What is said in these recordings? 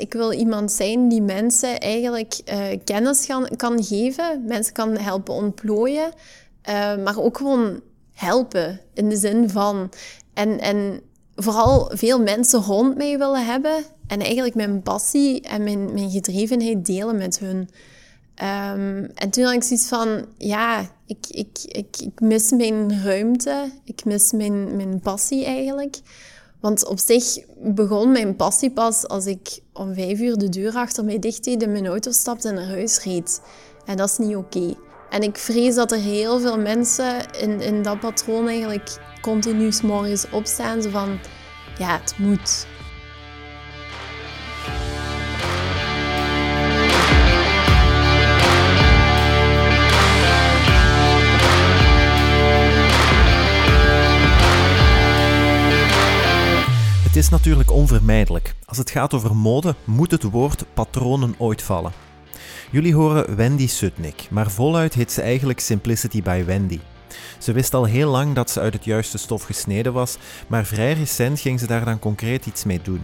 ik wil iemand zijn die mensen eigenlijk uh, kennis kan, geven, mensen kan helpen ontplooien, uh, maar ook gewoon helpen in de zin van. En, en vooral veel mensen rond mij willen hebben en eigenlijk mijn passie en mijn, mijn gedrevenheid delen met hun. Um, en toen had ik zoiets van, ja, ik, ik, ik, ik mis mijn ruimte, ik mis mijn, mijn passie eigenlijk. Want op zich begon mijn passie pas als ik om vijf uur de deur achter mij dicht deed en mijn auto stapte en naar huis reed. En dat is niet oké. En ik vrees dat er heel veel mensen in, in dat patroon eigenlijk continu morgens opstaan. Zo van, ja, het moet. Is natuurlijk onvermijdelijk. Als het gaat over mode, moet het woord patronen ooit vallen. Jullie horen Wendy Sutnik, maar voluit heet ze eigenlijk Simplicity by Wendy. Ze wist al heel lang dat ze uit het juiste stof gesneden was, maar vrij recent ging ze daar dan concreet iets mee doen.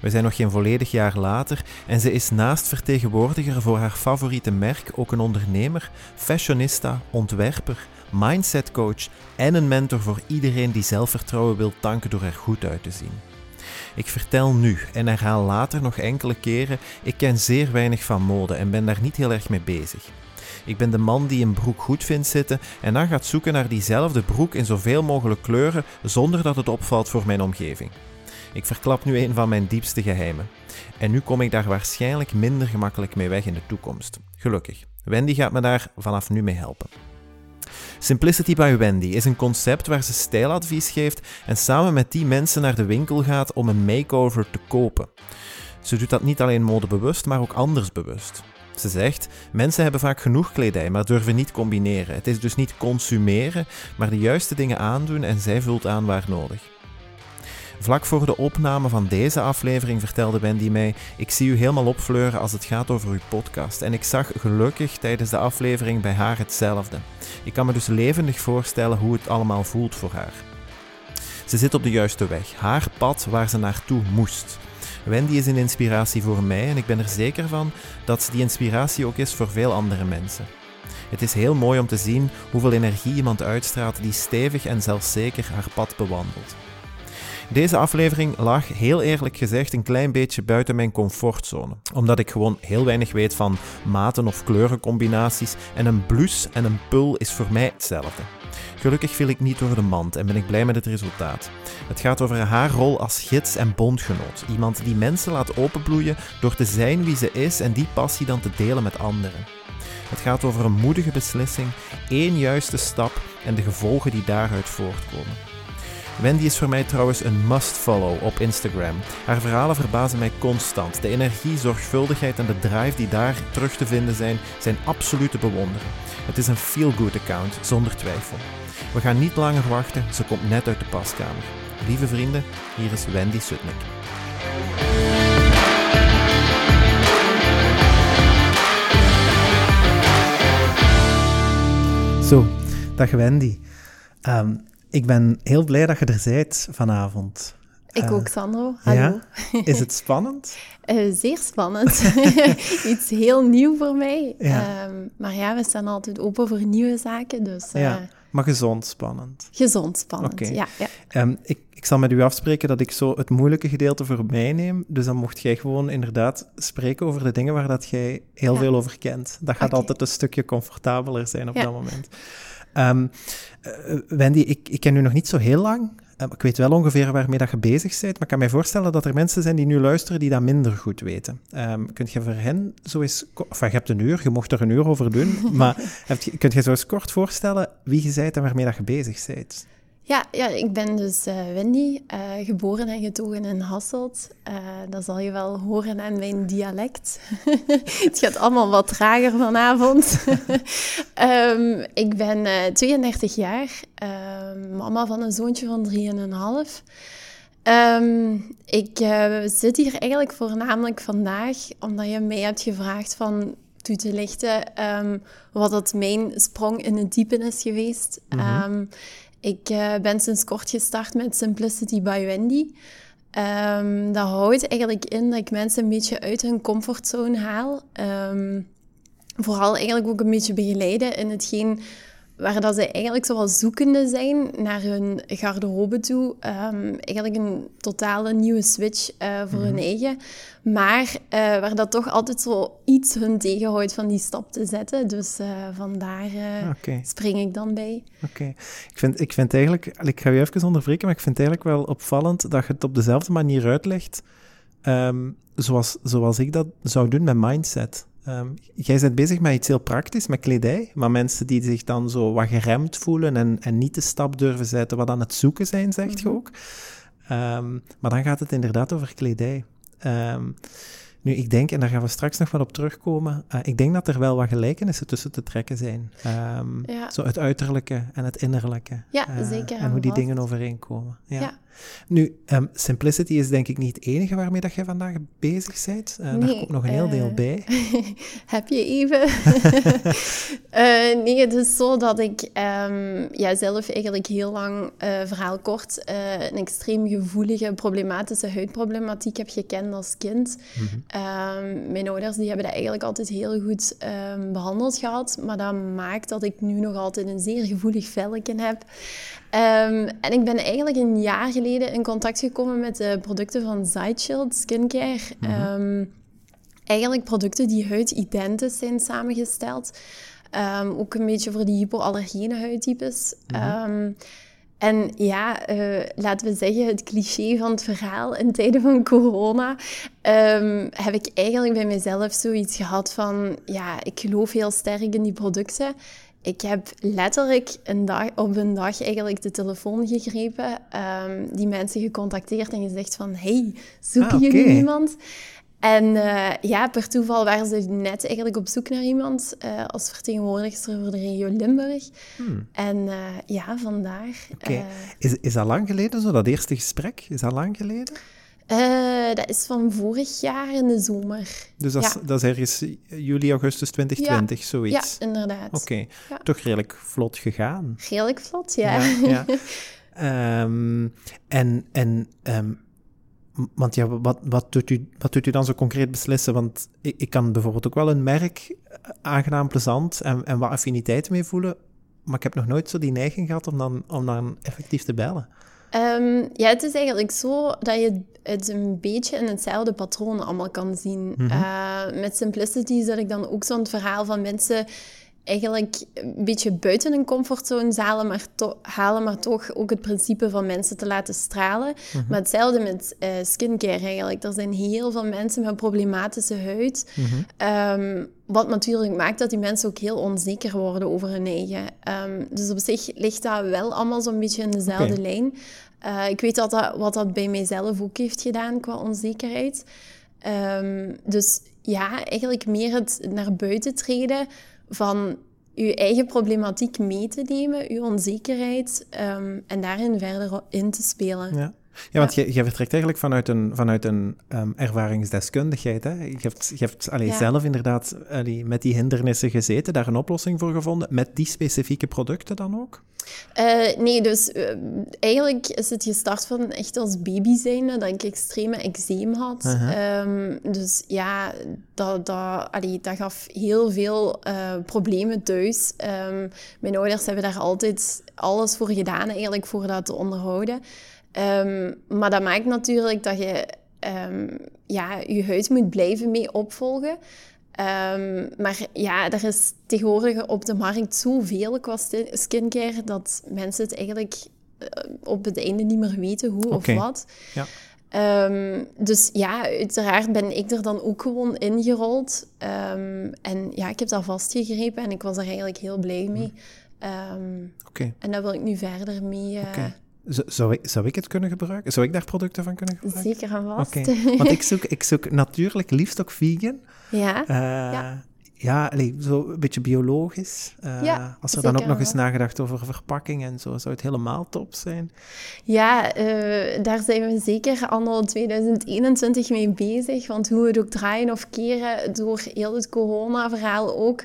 We zijn nog geen volledig jaar later en ze is naast vertegenwoordiger voor haar favoriete merk ook een ondernemer, fashionista, ontwerper, mindsetcoach en een mentor voor iedereen die zelfvertrouwen wil tanken door er goed uit te zien. Ik vertel nu en herhaal later nog enkele keren, ik ken zeer weinig van mode en ben daar niet heel erg mee bezig. Ik ben de man die een broek goed vindt zitten en dan gaat zoeken naar diezelfde broek in zoveel mogelijk kleuren zonder dat het opvalt voor mijn omgeving. Ik verklap nu een van mijn diepste geheimen. En nu kom ik daar waarschijnlijk minder gemakkelijk mee weg in de toekomst. Gelukkig. Wendy gaat me daar vanaf nu mee helpen. Simplicity by Wendy is een concept waar ze stijladvies geeft en samen met die mensen naar de winkel gaat om een makeover te kopen. Ze doet dat niet alleen modebewust, maar ook anders bewust. Ze zegt: Mensen hebben vaak genoeg kledij, maar durven niet combineren. Het is dus niet consumeren, maar de juiste dingen aandoen en zij vult aan waar nodig. Vlak voor de opname van deze aflevering vertelde Wendy mij: Ik zie u helemaal opfleuren als het gaat over uw podcast. En ik zag gelukkig tijdens de aflevering bij haar hetzelfde. Ik kan me dus levendig voorstellen hoe het allemaal voelt voor haar. Ze zit op de juiste weg, haar pad waar ze naartoe moest. Wendy is een inspiratie voor mij en ik ben er zeker van dat ze die inspiratie ook is voor veel andere mensen. Het is heel mooi om te zien hoeveel energie iemand uitstraalt die stevig en zelfzeker haar pad bewandelt. Deze aflevering lag heel eerlijk gezegd een klein beetje buiten mijn comfortzone, omdat ik gewoon heel weinig weet van maten of kleurencombinaties en een blus en een pul is voor mij hetzelfde. Gelukkig viel ik niet door de mand en ben ik blij met het resultaat. Het gaat over haar rol als gids en bondgenoot. Iemand die mensen laat openbloeien door te zijn wie ze is en die passie dan te delen met anderen. Het gaat over een moedige beslissing, één juiste stap en de gevolgen die daaruit voortkomen. Wendy is voor mij trouwens een must-follow op Instagram. Haar verhalen verbazen mij constant. De energie, zorgvuldigheid en de drive die daar terug te vinden zijn, zijn absoluut te bewonderen. Het is een feel-good account, zonder twijfel. We gaan niet langer wachten, ze komt net uit de paskamer. Lieve vrienden, hier is Wendy Sutnik. Zo, dag Wendy. Um, ik ben heel blij dat je er bent vanavond. Ik uh, ook, Sandro. Hallo. Ja? Is het spannend? uh, zeer spannend. Iets heel nieuw voor mij. Ja. Um, maar ja, we staan altijd open voor nieuwe zaken. Dus, uh, ja, maar gezond spannend. Gezond spannend, okay. ja. ja. Um, ik, ik zal met u afspreken dat ik zo het moeilijke gedeelte voor mij neem. Dus dan mocht jij gewoon inderdaad spreken over de dingen waar dat jij heel veel over kent. Dat gaat okay. altijd een stukje comfortabeler zijn op dat moment. Um, uh, Wendy, ik, ik ken u nog niet zo heel lang. Um, ik weet wel ongeveer waarmee dat je bezig bent, maar ik kan mij voorstellen dat er mensen zijn die nu luisteren die dat minder goed weten. Um, kunt je voor hen zo eens... Enfin, je hebt een uur, je mocht er een uur over doen, maar kunt je zo eens kort voorstellen wie je bent en waarmee dat je bezig bent? Ja, ja, ik ben dus uh, Wendy, uh, geboren en getogen in Hasselt. Uh, dat zal je wel horen aan mijn dialect. het gaat allemaal wat trager vanavond. um, ik ben 32 jaar, ehm, mama van een zoontje van 3,5. Um, ik zit hier eigenlijk voornamelijk vandaag omdat je mij hebt gevraagd van toe te lichten wat dat mijn sprong in het diepe is geweest. Mm -hmm. Ik uh, ben sinds kort gestart met Simplicity by Wendy. Um, dat houdt eigenlijk in dat ik mensen een beetje uit hun comfortzone haal. Um, vooral eigenlijk ook een beetje begeleiden in hetgeen waar dat ze eigenlijk zo zoekende zijn naar hun garderobe toe. Um, eigenlijk een totale nieuwe switch uh, voor hun mhm. eigen. Maar uh, waar dat toch altijd zo iets hun tegenhoudt van die stap te zetten. Dus uh, vandaar okay. spring ik dan bij. Oké. Ik, vind, ik vind eigenlijk... Ik ga je even onderbreken, maar ik vind het eigenlijk wel opvallend dat je het op dezelfde manier uitlegt um, zoals, zoals ik dat zou doen met mindset. Um, jij bent bezig met iets heel praktisch, met kledij, maar mensen die zich dan zo wat geremd voelen en, en niet de stap durven zetten, wat aan het zoeken zijn, zegt je mhm. ook. Um, maar dan gaat het inderdaad over kledij. Um, nu, ik denk, en daar gaan we straks nog wat op terugkomen, uh, ik denk dat er wel wat gelijkenissen tussen te trekken zijn. ja. Zo het uiterlijke en het innerlijke. Ja, uh, zeker. En hoe die dingen overeenkomen. Ja. ja. Nu, um, simplicity is denk ik niet het enige waarmee dat jij vandaag bezig bent. Uh, nee, daar komt nog een heel uh, deel bij. heb je even? uh, nee, het is zo dat ik um, ja, zelf eigenlijk heel lang, verhaal kort, een extreem gevoelige, problematische huidproblematiek heb gekend als kind. Mm -hmm. um, mijn ouders die hebben dat eigenlijk altijd heel goed behandeld gehad, maar dat maakt dat ik nu nog altijd een zeer gevoelig velletje heb. Um, en ik ben eigenlijk een jaar geleden in contact gekomen met de producten van Zychild Skincare. Mm eigenlijk producten die huididentisch zijn samengesteld. Um, ook een beetje voor die hypoallergene huidtypes. Mm en ja, uh, laten we zeggen, het cliché van het verhaal in tijden van corona, um, heb ik eigenlijk bij mezelf zoiets gehad van, ja, ik geloof heel sterk in die producten. Ik heb letterlijk een dag, op een dag eigenlijk de telefoon gegrepen, um, die mensen gecontacteerd en gezegd van, hey, zoeken ah, jullie iemand? En uh, ja, per toeval waren ze net eigenlijk op zoek naar iemand uh, als vertegenwoordigster voor de regio Limburg. Hmm. En uh, ja, vandaar. Okay. is, is dat lang geleden, zo dat eerste gesprek? Is dat lang geleden? Uh, dat is van vorig jaar in de zomer. Dus dat, is, dat is ergens juli, augustus 2020, zoiets? Ja, inderdaad. Oké, toch redelijk vlot gegaan. Redelijk vlot, ja. ja, um, en en um, want ja, wat, wat, doet u, wat doet u dan zo concreet beslissen? Want ik, ik kan bijvoorbeeld ook wel een merk eh, aangenaam plezant en, en wat affiniteit mee voelen, maar ik heb nog nooit zo die neiging gehad om dan, om dan effectief te bellen. Um, ja, het is eigenlijk zo dat je het een beetje in hetzelfde patroon allemaal kan zien. Mm -hmm. met Simplicity zet ik dan ook zo'n verhaal van mensen eigenlijk een beetje buiten een comfortzone halen, maar, halen, maar toch ook het principe van mensen te laten stralen. Mhm. Maar hetzelfde met uh, skincare eigenlijk. Er zijn heel veel mensen met problematische huid. Mhm. Ehm, wat natuurlijk maakt dat die mensen ook heel onzeker worden over hun eigen. Um, dus op zich ligt dat wel allemaal zo'n beetje in dezelfde lijn. Uh, ik weet dat, dat wat dat bij mijzelf ook heeft gedaan qua onzekerheid. Um, dus ja, eigenlijk meer het naar buiten treden van je eigen problematiek mee te nemen, je onzekerheid, um, en daarin verder in te spelen. Ja, want Je, je vertrekt eigenlijk vanuit een, vanuit een um, ervaringsdeskundigheid. Hè? Je hebt, je hebt allee, zelf inderdaad allee, met die hindernissen gezeten, daar een oplossing voor gevonden, met die specifieke producten dan ook? Uh, nee, dus uh, eigenlijk is het gestart van echt als baby zijnde, dat ik extreme eczeem had. Um, dus ja, dat, dat, allee, dat gaf heel veel uh, problemen thuis. Um, mijn ouders hebben daar altijd alles voor gedaan, eigenlijk, voor dat te onderhouden. Um, maar dat maakt natuurlijk dat je um, ja, je huid moet blijven mee opvolgen. Um, maar ja, er is tegenwoordig op de markt zoveel qua skincare dat mensen het eigenlijk uh, op het einde niet meer weten hoe okay. of wat. Ja. Um, dus ja, uiteraard ben ik er dan ook gewoon ingerold. Um, en ja, ik heb dat vastgegrepen en ik was er eigenlijk heel blij mee. Um, okay. En daar wil ik nu verder mee. Uh, okay. Zou ik, zou ik het kunnen gebruiken? Zou ik daar producten van kunnen gebruiken? Zeker en vast. Okay. Want ik zoek, ik zoek natuurlijk liefst ook vegan. Ja. Uh, ja. Ja, zo een beetje biologisch. Uh, ja, als er dan ook nog eens nagedacht over verpakking en zo, zou het helemaal top zijn. Ja, uh, daar zijn we zeker anno 2021 mee bezig. Want hoe we het ook draaien of keren, door heel het corona-verhaal ook,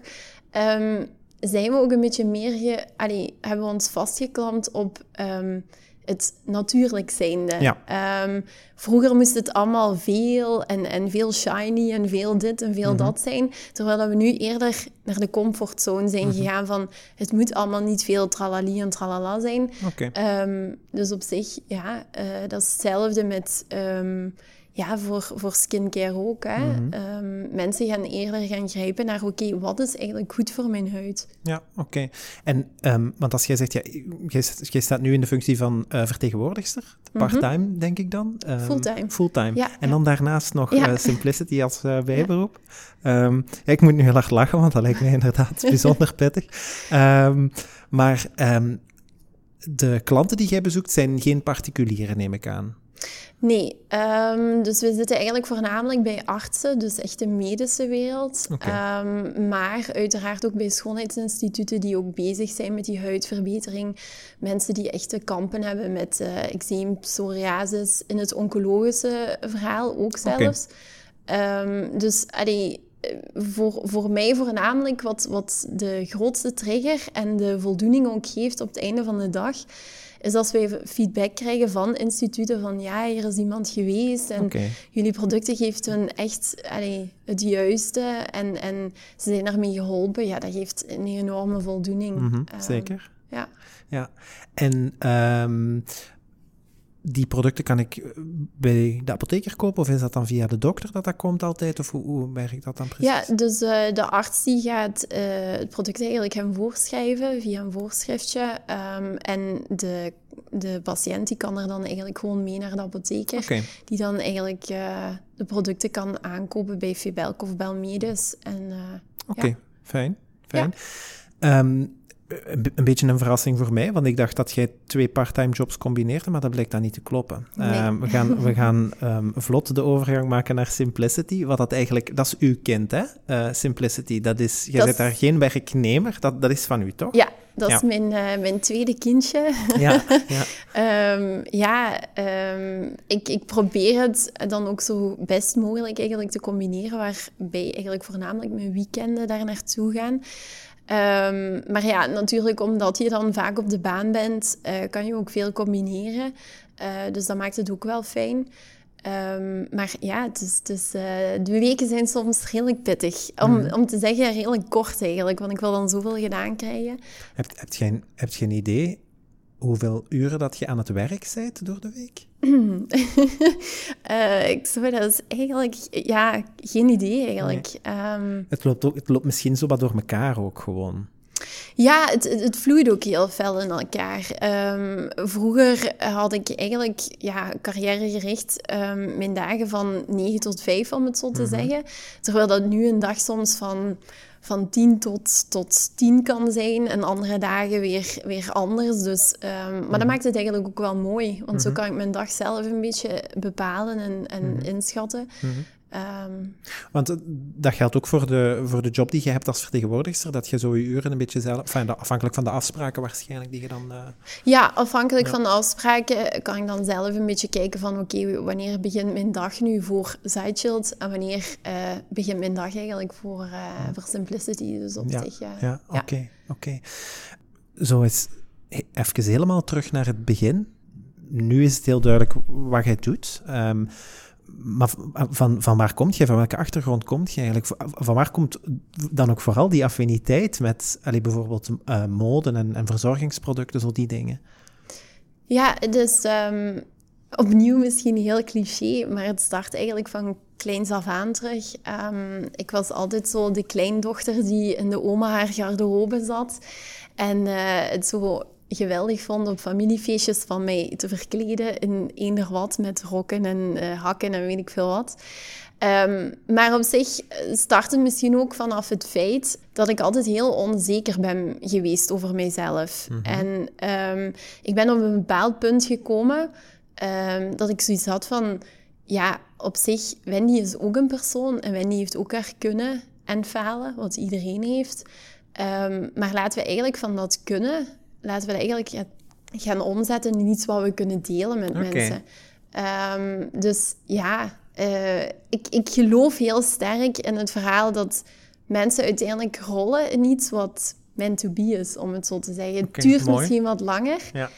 um, zijn we ook een beetje meer... Ge, allee, hebben we ons vastgeklampt op... Um, het natuurlijk zijnde. Ja. Ehm, vroeger moest het allemaal veel en, en veel shiny en veel dit en veel dat zijn. Terwijl dat we nu eerder naar de comfortzone zijn gegaan van het moet allemaal niet veel tralali en tralala zijn. Ehm, dus op zich, ja, eh, dat is hetzelfde met... ehm, ja, voor, voor skincare ook. Hè. Ehm, mensen gaan eerder gaan grijpen naar, oké, wat is eigenlijk goed voor mijn huid? Ja, oké. En, ehm, want als jij zegt, ja, jij, jij staat nu in de functie van eh, vertegenwoordigster, part-time denk ik dan? Ehm, Fulltime. Fulltime. Ja, en ja. dan daarnaast nog Ja. eh, Simplicity als eh, bijberoep. Ja, ik moet nu heel hard lachen, want dat lijkt mij inderdaad bijzonder pittig. Ehm, maar de klanten die jij bezoekt zijn geen particulieren, neem ik aan. Nee, ehm, dus we zitten eigenlijk voornamelijk bij artsen, dus echt de medische wereld. Ehm, maar uiteraard ook bij schoonheidsinstituten die ook bezig zijn met die huidverbetering. Mensen die echt te kampen hebben met eh eczeem, psoriasis, in het oncologische verhaal ook zelfs. Ehm, dus allee, eh, voor, voor mij voornamelijk wat, wat de grootste trigger en de voldoening ook geeft op het einde van de dag, is als wij feedback krijgen van instituten van ja, hier is iemand geweest en jullie producten geeft hun echt allee, het juiste en, en ze zijn ermee geholpen. Ja, dat geeft een enorme voldoening. Mhm, Ehm, zeker. ja. Ja. En ehm, die producten kan ik eh, bij de apotheker kopen, of is dat dan via de dokter dat dat komt altijd? Of hoe, hoe werkt dat dan precies? Ja, dus eh, de arts die gaat eh, het product eigenlijk hem voorschrijven via een voorschriftje. Ehm, en de, de patiënt die kan er dan eigenlijk gewoon mee naar de apotheker. Die dan eigenlijk de producten kan aankopen bij Fibelk of Belmedis. En, Oké, ja. fijn. fijn. Ehm, een, be- een beetje een verrassing voor mij, want ik dacht dat jij twee parttime jobs combineerde, maar dat blijkt dan niet te kloppen. Nee. Ehm, we gaan, we gaan ehm, vlot de overgang maken naar Simplicity, wat dat eigenlijk, dat is uw kind, hè? Eh, Simplicity, dat is, jij Dat bent daar geen werknemer, dat, dat is van u, toch? Ja, dat is mijn, eh, mijn tweede kindje. Ja, ja. Ehm, ja, ik, ik probeer het dan ook zo best mogelijk eigenlijk te combineren, waarbij eigenlijk voornamelijk mijn weekenden daar naartoe gaan. Ehm, maar ja, natuurlijk omdat je dan vaak op de baan bent, eh, kan je ook veel combineren. Eh, dus dat maakt het ook wel fijn. Ehm, maar ja, het is, het is, eh, de weken zijn soms redelijk pittig. Om, om te zeggen, redelijk kort eigenlijk, want ik wil dan zoveel gedaan krijgen. Heb, heb, je een, heb je een idee hoeveel uren dat je aan het werk bent door de week? Eh, ik zou dat is eigenlijk... Ja, geen idee eigenlijk. Ehm, Het loopt, ook, het loopt misschien zo wat door elkaar ook gewoon. Ja, het, het, het vloeit ook heel fel in elkaar. Ehm, vroeger had ik eigenlijk ja, carrièregericht ehm, mijn dagen van 9 tot 5, om het zo te zeggen. Terwijl dat nu een dag soms van, van 10 tot, tot 10 kan zijn en andere dagen weer, weer anders. Dus, ehm, maar dat maakt het eigenlijk ook wel mooi, want zo kan ik mijn dag zelf een beetje bepalen en, en inschatten. Ehm, Want eh, dat geldt ook voor de, voor de job die je hebt als vertegenwoordigster, dat je zo je uren een beetje zelf, enfin, de- afhankelijk van de afspraken waarschijnlijk, die je dan... eh, Ja, afhankelijk van de afspraken kan ik dan zelf een beetje kijken van oké, wanneer begint mijn dag nu voor Sideshield en wanneer eh, begint mijn dag eigenlijk voor, voor Simplicity. Dus op ja, zich, ja. ja, Ja. oké, oké. Zo he- even helemaal terug naar het begin. Nu is het heel duidelijk wat jij doet. Ehm, maar v- van, van waar komt je? Van welke achtergrond komt je eigenlijk? Van- Van waar komt dan ook vooral die affiniteit met allee, bijvoorbeeld eh, mode en, en verzorgingsproducten, zo die dingen? Ja, dus ehm, opnieuw misschien heel cliché, maar het start eigenlijk van kleins af aan terug. Ehm, ik was altijd zo de kleindochter die in de oma haar garderobe zat. En eh, het zo geweldig vond op familiefeestjes van mij te verkleden in eender wat met rokken en eh, hakken en weet ik veel wat. Ehm, maar op zich start het misschien ook vanaf het feit dat ik altijd heel onzeker ben geweest over mijzelf. En ehm, ik ben op een bepaald punt gekomen ehm, dat ik zoiets had van... Ja, op zich, Wendy is ook een persoon en Wendy heeft ook haar kunnen en falen, wat iedereen heeft. Maar laten we eigenlijk van dat kunnen, laten we dat eigenlijk gaan omzetten in iets wat we kunnen delen met mensen. Ehm, dus ja, eh, ik, ik geloof heel sterk in het verhaal dat mensen uiteindelijk rollen in iets wat meant to be is, om het zo te zeggen. Het duurt mooi. misschien wat langer, Ja.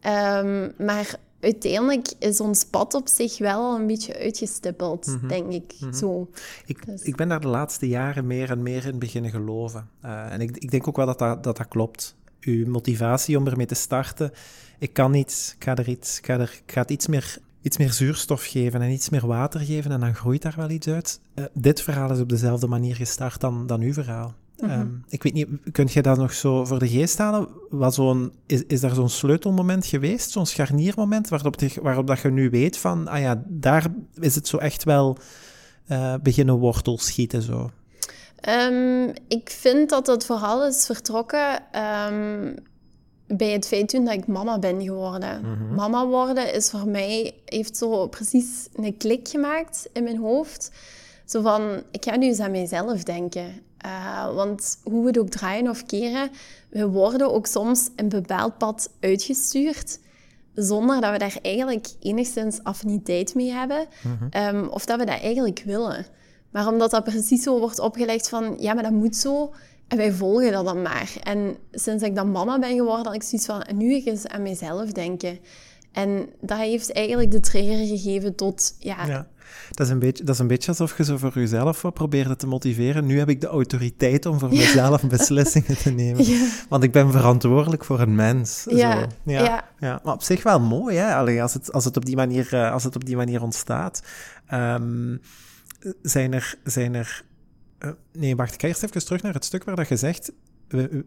Ehm, maar uiteindelijk is ons pad op zich wel al een beetje uitgestippeld, Mhm. denk ik. Mhm. Zo. Ik, Dus- ik ben daar de laatste jaren meer en meer in beginnen geloven. Eh, en ik, ik denk ook wel dat dat, dat dat klopt. Uw motivatie om ermee te starten. Ik kan iets, ik ga er iets, ik ga, er, ik ga het iets meer, iets meer zuurstof geven en iets meer water geven en dan groeit daar wel iets uit. Eh, dit verhaal is op dezelfde manier gestart dan, dan uw verhaal. Mhm. Ehm, ik weet niet, kunt je dat nog zo voor de geest halen? Wat zo'n, is, is daar zo'n sleutelmoment geweest, zo'n scharniermoment, waarop, de, waarop dat je nu weet van, ah ja, daar is het zo echt wel eh, beginnen wortels schieten zo. Ehm, ik vind dat het vooral is vertrokken ehm, bij het feit toen dat ik mama ben geworden. Mhm. Mama worden is voor mij, heeft zo precies een klik gemaakt in mijn hoofd. Zo van, ik ga nu eens aan mijzelf denken. Eh, want hoe we het ook draaien of keren, we worden ook soms een bepaald pad uitgestuurd zonder dat we daar eigenlijk enigszins affiniteit mee hebben. Ehm, of dat we dat eigenlijk willen. Maar omdat dat precies zo wordt opgelegd van, ja, maar dat moet zo. En wij volgen dat dan maar. En sinds ik dan mama ben geworden, had ik zoiets van, en nu ik eens aan mezelf denken. En dat heeft eigenlijk de trigger gegeven tot, ja, Ja. Dat is, een beetje, dat is een beetje alsof je zo voor jezelf wat probeerde te motiveren. Nu heb ik de autoriteit om voor mezelf beslissingen te nemen. Ja. Want ik ben verantwoordelijk voor een mens. Ja, zo. Ja, ja. Maar op zich wel mooi, hè? Allee, als, het, als, het op die manier, eh, als het op die manier ontstaat. Ehm, zijn er... Zijn er eh, nee, wacht, ik ga eerst even terug naar het stuk waar dat je zegt...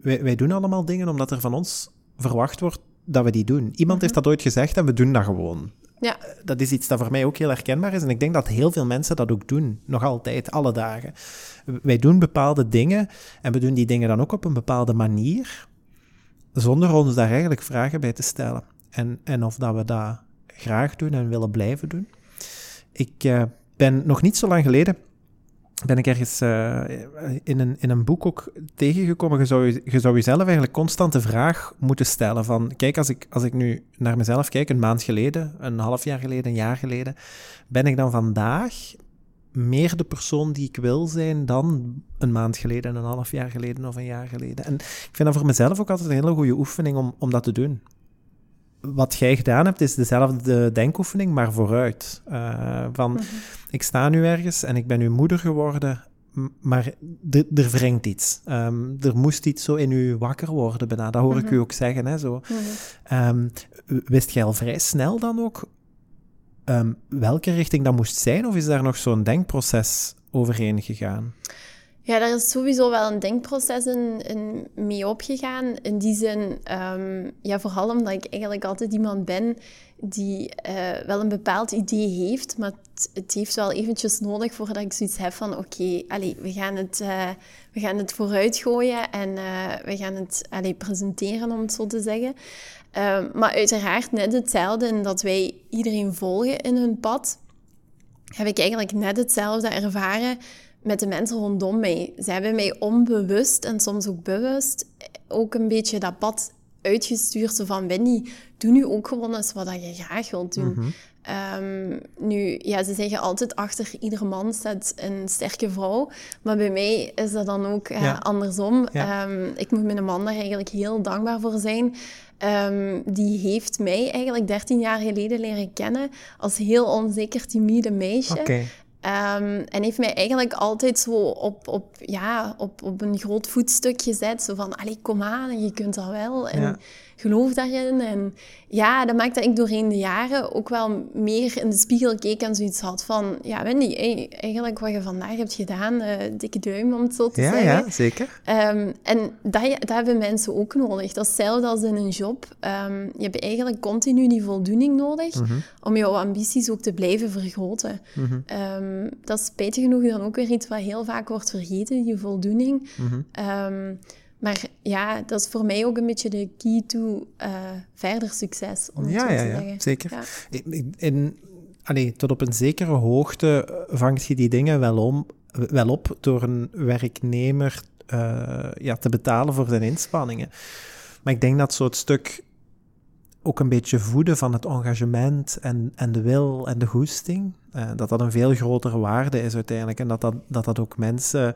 Wij, wij, doen allemaal dingen omdat er van ons verwacht wordt dat we die doen. Iemand heeft dat ooit gezegd en we doen dat gewoon ja. dat is iets dat voor mij ook heel herkenbaar is. En ik denk dat heel veel mensen dat ook doen, nog altijd, alle dagen. Wij doen bepaalde dingen en we doen die dingen dan ook op een bepaalde manier, zonder ons daar eigenlijk vragen bij te stellen. En, en of dat we dat graag doen en willen blijven doen. Ik eh, ben nog niet zo lang geleden ben ik ergens eh, in, een, in een boek ook tegengekomen. Je zou, je, zou jezelf eigenlijk constant de vraag moeten stellen van... Kijk, als ik, als ik nu naar mezelf kijk, een maand geleden, een half jaar geleden, een jaar geleden... Ben ik dan vandaag meer de persoon die ik wil zijn dan een maand geleden, een half jaar geleden of een jaar geleden? En ik vind dat voor mezelf ook altijd een hele goede oefening om, om dat te doen wat jij gedaan hebt, is dezelfde denkoefening, maar vooruit. Uh, van, mm -hmm. ik sta nu ergens en ik ben nu moeder geworden, maar er wringt iets. Um, er moest iets zo in u wakker worden, bijna. Dat hoor mm -hmm. ik u ook zeggen. Hè, zo. Mm -hmm. um, wist jij al vrij snel dan ook um, welke richting dat moest zijn, of is daar nog zo'n denkproces overheen gegaan? Ja, daar is sowieso wel een denkproces in, in mee opgegaan. In die zin, um, ja, vooral omdat ik eigenlijk altijd iemand ben die uh, wel een bepaald idee heeft, maar het, heeft wel eventjes nodig voordat ik zoiets heb van oké, okay, we, gaan het, uh, we gaan het vooruit gooien en uh, we gaan het allee, presenteren, om het zo te zeggen. maar uiteraard net hetzelfde in dat wij iedereen volgen in hun pad, heb ik eigenlijk net hetzelfde ervaren met de mensen rondom mij. Ze hebben mij onbewust en soms ook bewust ook een beetje dat pad uitgestuurd. Van, Wendy, doe nu ook gewoon eens wat je graag wilt doen. Mm -hmm. um, nu, ja, ze zeggen altijd achter iedere man staat een sterke vrouw. Maar bij mij is dat dan ook ja. uh, andersom. Ja. Um, ik moet mijn man daar eigenlijk heel dankbaar voor zijn. Um, die heeft mij eigenlijk 13 jaar geleden leren kennen als heel onzeker, timide meisje. Okay. Um, en heeft mij eigenlijk altijd zo op, op, ja, op, op een groot voetstuk gezet. Zo van, allee, kom aan, je kunt dat wel. En ja. geloof daarin. En ja, dat maakt dat ik doorheen de jaren ook wel meer in de spiegel keek en zoiets had van... Ja, Wendy, hey, eigenlijk wat je vandaag hebt gedaan, uh, dikke duim om het zo te ja, zeggen. Ja, zeker. Um, en dat, dat hebben mensen ook nodig. Dat is hetzelfde als in een job. Um, je hebt eigenlijk continu die voldoening nodig mm -hmm. om jouw ambities ook te blijven vergroten. Mm -hmm. Um, dat is spijtig genoeg dan ook weer iets wat heel vaak wordt vergeten, die voldoening. Mm -hmm. maar ja, dat is voor mij ook een beetje de key to uh, verder succes, om ja, ja, ja. Zeker. Ja. In, in, allee, tot op een zekere hoogte vangt je die dingen wel, om, wel op door een werknemer uh, ja, te betalen voor zijn inspanningen. Maar ik denk dat zo het stuk ook een beetje voeden van het engagement en, en de wil en de goesting, uh, dat dat een veel grotere waarde is uiteindelijk. En dat dat, dat, dat ook mensen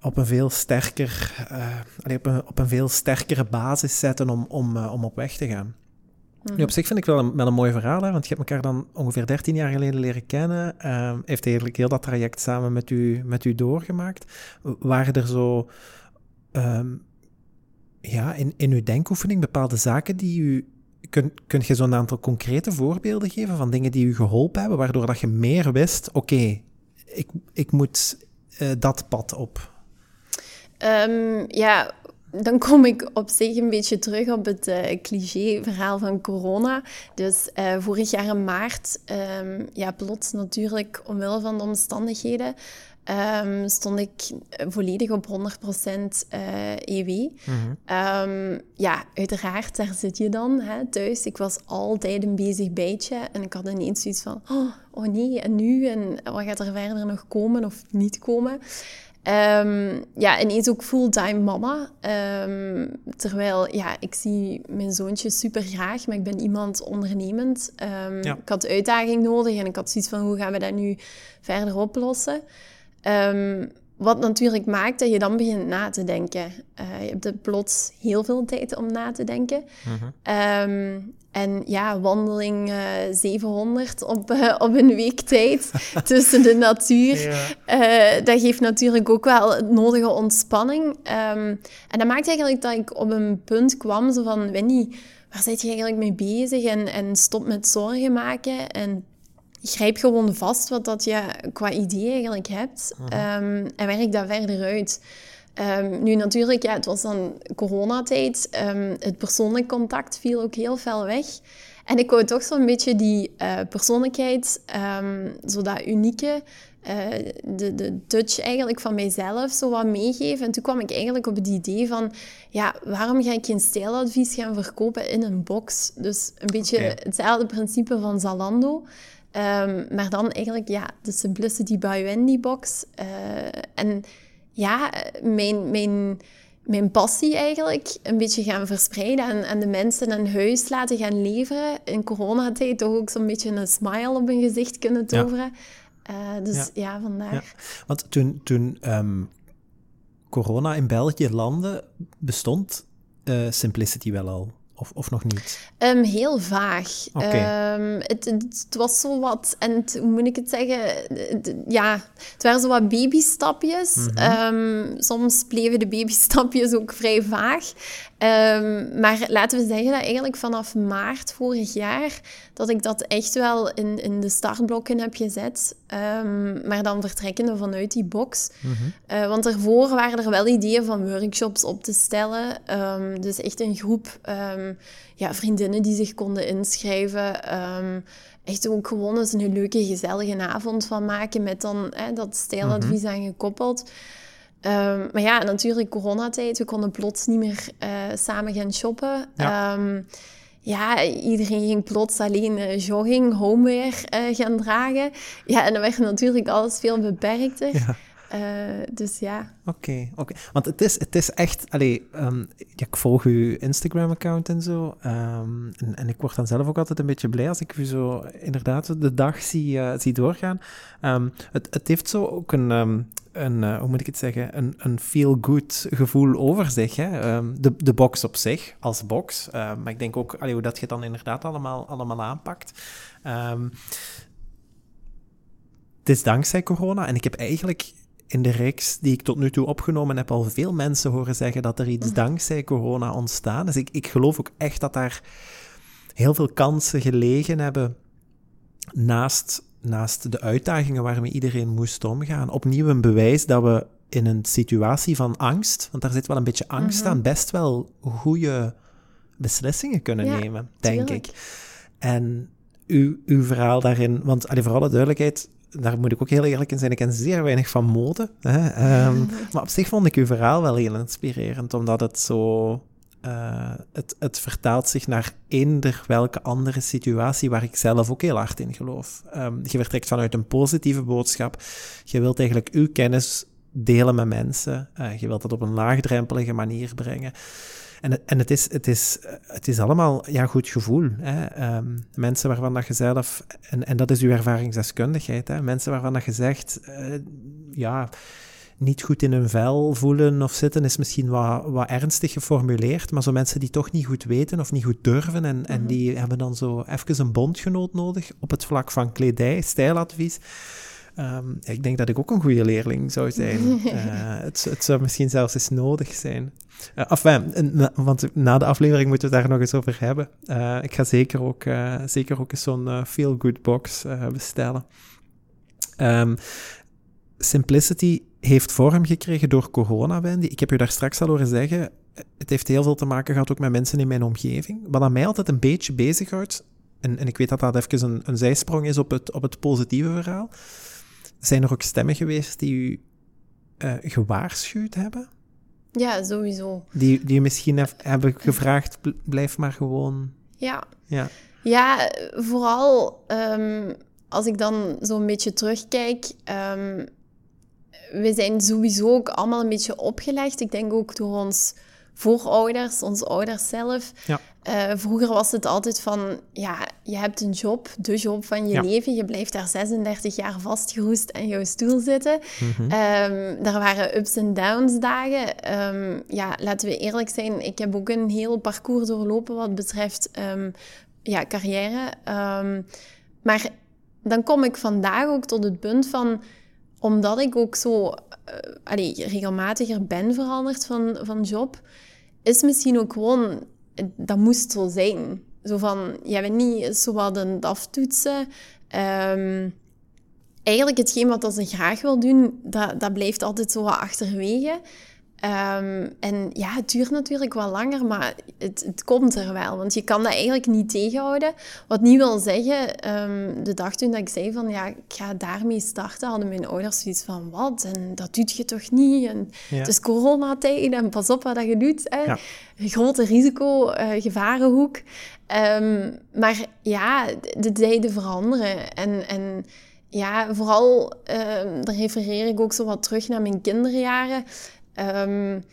op een veel sterker, uh, op, een, op een veel sterkere basis zetten om, om, uh, om op weg te gaan. Nu, op mhm. zich vind ik wel een, wel een mooi verhaal, hè, want je hebt elkaar dan ongeveer 13 jaar geleden leren kennen. Uh, heeft eigenlijk heel dat traject samen met u, met u doorgemaakt. Waren er zo, um, ja, in, in uw denkoefening bepaalde zaken die u Kun, kun je zo'n aantal concrete voorbeelden geven van dingen die u geholpen hebben, waardoor dat je meer wist, oké, ik, ik moet uh, dat pad op? Um, ja, dan kom ik op zich een beetje terug op het uh, cliché-verhaal van corona. Dus uh, vorig jaar in maart, um, ja, plots natuurlijk omwille van de omstandigheden, um, stond ik volledig op 100% uh, EW. Mm -hmm. ja, uiteraard, daar zit je dan hè, thuis. Ik was altijd een bezig bijtje en ik had ineens zoiets van, oh, oh nee, en nu? En wat gaat er verder nog komen of niet komen? Um, ja, ineens ook fulltime mama. Um, terwijl, ja, ik zie mijn zoontje super graag, maar ik ben iemand ondernemend. Um, Ik had uitdaging nodig en ik had zoiets van, hoe gaan we dat nu verder oplossen? Wat natuurlijk maakt dat je dan begint na te denken. Uh, je hebt plots heel veel tijd om na te denken. Mhm. En ja, wandeling uh, eh, 700 op, uh, op een week tijd tussen de natuur. Ja. Dat geeft natuurlijk ook wel nodige ontspanning. Um, en dat maakt eigenlijk dat ik op een punt kwam zo van... Wendy, waar zit je eigenlijk mee bezig? En, en stop met zorgen maken. En grijp gewoon vast wat dat je qua idee eigenlijk hebt. Um, en werk dat verder uit. Um, nu natuurlijk, ja, het was dan coronatijd. Um, het persoonlijk contact viel ook heel veel weg. En ik wou toch zo'n beetje die uh, persoonlijkheid, zo dat unieke, uh, de, de touch eigenlijk van mijzelf zo wat meegeven. En toen kwam ik eigenlijk op het idee van, ja, waarom ga ik geen stijladvies gaan verkopen in een box? Dus een beetje okay. hetzelfde principe van Zalando. Um, maar dan eigenlijk, ja, de Simplicity by Wendy box. Uh, en ja, mijn, mijn, mijn passie eigenlijk een beetje gaan verspreiden en, en de mensen een huis laten gaan leveren. In coronatijd toch ook zo'n beetje een smile op hun gezicht kunnen toveren. Ja. Uh, dus ja, vandaar. Ja. Want toen, toen um, corona in België landde, bestond uh, Simplicity wel al? Of, of nog niet? Um, heel vaag. Okay. Um, ehm, het, het, het, was zo wat, en het, hoe moet ik het zeggen? ja, het waren zo wat babystapjes. Mm -hmm. um, soms bleven de babystapjes ook vrij vaag. Um, maar laten we zeggen dat eigenlijk vanaf maart vorig jaar dat ik dat echt wel in, in de startblokken heb gezet. Um, maar dan vertrekkende vanuit die box. Mm -hmm. uh, want daarvoor waren er wel ideeën van workshops op te stellen. Um, dus echt een groep ja, vriendinnen die zich konden inschrijven. echt ook gewoon eens een leuke, gezellige avond van maken met dan hè, dat stijladvies mm -hmm. aan gekoppeld. Um, maar ja, natuurlijk coronatijd. We konden plots niet meer uh, samen gaan shoppen. Ja. Um, ja, iedereen ging plots alleen uh, jogging, homeware uh, gaan dragen. Ja, en dan werd natuurlijk alles veel beperkter. Ja. Uh, dus ja. Oké, oké. Want het is, het is echt... Allee, um, ik volg uw Instagram-account en zo. Um, en, en, ik word dan zelf ook altijd een beetje blij als ik u zo inderdaad de dag zie, uh, zie doorgaan. Um, het, het heeft zo ook een... een uh, hoe moet ik het zeggen? Een, een feel-good gevoel over zich. Hè? de, de box op zich, als box. maar ik denk ook allee, hoe dat je het dan inderdaad allemaal, allemaal aanpakt. het is dankzij corona. En ik heb eigenlijk in de reeks die ik tot nu toe opgenomen heb, al veel mensen horen zeggen dat er iets mhm. dankzij corona ontstaan Dus ik, ik geloof ook echt dat daar heel veel kansen gelegen hebben naast, naast de uitdagingen waarmee iedereen moest omgaan. Opnieuw een bewijs dat we in een situatie van angst, want daar zit wel een beetje angst mhm. aan, best wel goede beslissingen kunnen nemen, denk ik. En uw, uw verhaal daarin, want allee, voor alle duidelijkheid, daar moet ik ook heel eerlijk in zijn, ik ken zeer weinig van mode. Hè? Um, maar op zich vond ik uw verhaal wel heel inspirerend, omdat het zo... Uh, het, het vertaalt zich naar eender welke andere situatie waar ik zelf ook heel hard in geloof. Um, je vertrekt vanuit een positieve boodschap. Je wilt eigenlijk uw kennis delen met mensen. Uh, je wilt dat op een laagdrempelige manier brengen. En, en het, is, het, is, het is allemaal ja, goed gevoel. Hè? Um, mensen waarvan dat je zelf, en, en dat is uw ervaringsdeskundigheid, hè? mensen waarvan dat je zegt, uh, ja, niet goed in hun vel voelen of zitten, is misschien wat, wat ernstig geformuleerd. Maar zo mensen die toch niet goed weten of niet goed durven en, en Mhm. die hebben dan zo even een bondgenoot nodig op het vlak van kledij, stijladvies. Ehm, ik denk dat ik ook een goede leerling zou zijn. Eh, het, het zou misschien zelfs eens nodig zijn. Uh, enfin, na, want na de aflevering moeten we daar nog eens over hebben. Uh, ik ga zeker ook, zeker ook eens zo'n feel-good box bestellen. Um, Simplicity heeft vorm gekregen door corona, Wendy. Ik heb je daar straks al horen zeggen, het heeft heel veel te maken gehad ook met mensen in mijn omgeving. Wat aan mij altijd een beetje bezighoudt, en, en ik weet dat dat even een, een zijsprong is op het, op het positieve verhaal, zijn er ook stemmen geweest die u uh, gewaarschuwd hebben? Ja, sowieso. Die, die misschien hef, hebben gevraagd, blijf maar gewoon... Ja. Ja, ja vooral um, als ik dan zo'n beetje terugkijk... Um, we zijn sowieso ook allemaal een beetje opgelegd. Ik denk ook door ons voorouders, onze ouders zelf. Ja. Uh, vroeger was het altijd van, ja, je hebt een job, de job van je Ja. leven. Je blijft daar 36 jaar vastgeroest in jouw stoel zitten. Mhm. Um, er waren ups en downs dagen. Um, ja, laten we eerlijk zijn, ik heb ook een heel parcours doorlopen wat betreft um, ja, carrière. maar dan kom ik vandaag ook tot het punt van omdat ik ook zo allee, regelmatiger ben veranderd van, van job, is misschien ook gewoon, dat moest zo zijn. Zo van, je bent niet zo wat aan het aftoetsen. Um, eigenlijk hetgeen wat ze graag wil doen, dat, dat blijft altijd zo wat achterwege. Um, en ja, het duurt natuurlijk wat langer, maar het, het, komt er wel. Want je kan dat eigenlijk niet tegenhouden. Wat niet wil zeggen, um, de dag toen dat ik zei van ja, ik ga daarmee starten, hadden mijn ouders zoiets van wat? En dat doet je toch niet? En Ja. Het is coronatijd en pas op wat je doet. Hè? Ja. Grote risico, uh, gevarenhoek. Um, maar ja, de tijden veranderen. En, en ja, vooral, uh, daar refereer ik ook zo wat terug naar mijn kinderjaren. Um,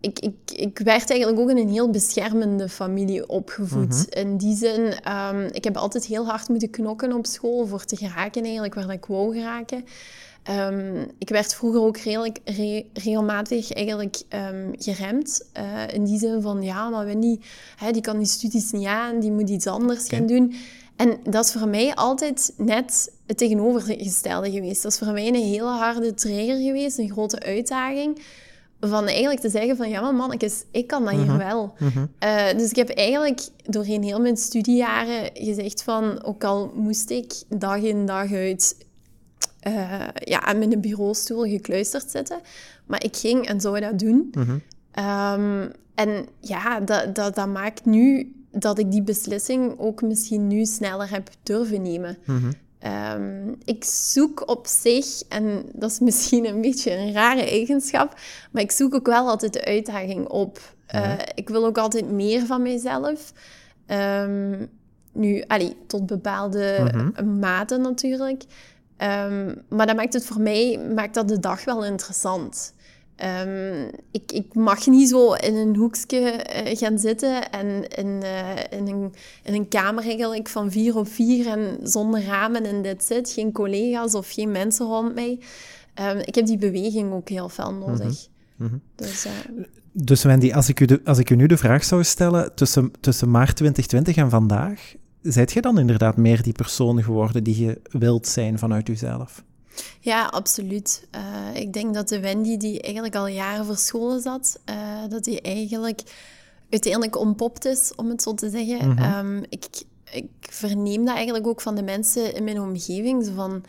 ik, ik, ik werd eigenlijk ook in een heel beschermende familie opgevoed. Mhm. In die zin, um, ik heb altijd heel hard moeten knokken op school voor te geraken eigenlijk waar ik wou geraken. Um, ik werd vroeger ook redelijk, re, regelmatig eigenlijk um, geremd. Uh, in die zin van, ja, maar Wendy, hè, die kan die studies niet aan, die moet iets anders gaan doen. En dat is voor mij altijd net het tegenovergestelde geweest. Dat is voor mij een hele harde trigger geweest, een grote uitdaging. Van eigenlijk te zeggen van, ja maar mannetjes, ik kan dat hier Mhm. wel. Mhm. Uh, dus ik heb eigenlijk doorheen heel mijn studiejaren gezegd van... Ook al moest ik dag in dag uit uh, ja, aan mijn bureaustoel gekluisterd zitten. Maar ik ging en zou dat doen. Mhm. Um, en ja, dat, dat, dat maakt nu dat ik die beslissing ook misschien nu sneller heb durven nemen. Um, ik zoek op zich, en dat is misschien een beetje een rare eigenschap, maar ik zoek ook wel altijd de uitdaging op. Uh, Ja. Ik wil ook altijd meer van mezelf. Um, nu, allee, tot bepaalde Mhm. maten natuurlijk. Um, maar dat maakt het voor mij maakt dat de dag wel interessant. Um, ik, ik, mag niet zo in een hoekje uh, gaan zitten en in, uh, in, een, in, een, kamer eigenlijk van vier op vier en zonder ramen en dit zit. Geen collega's of geen mensen rond mij. Um, ik heb die beweging ook heel veel nodig. Mm -hmm. Dus, uh, dus, Wendy, als ik, u de, als ik u nu de vraag zou stellen, tussen, tussen maart 2020 en vandaag, zijt je dan inderdaad meer die persoon geworden die je wilt zijn vanuit uzelf? Ja, absoluut. Uh, ik denk dat de Wendy die eigenlijk al jaren verscholen zat, uh, dat die eigenlijk uiteindelijk ontpopt is, om het zo te zeggen. Mhm. Um, ik, ik verneem dat eigenlijk ook van de mensen in mijn omgeving. Van,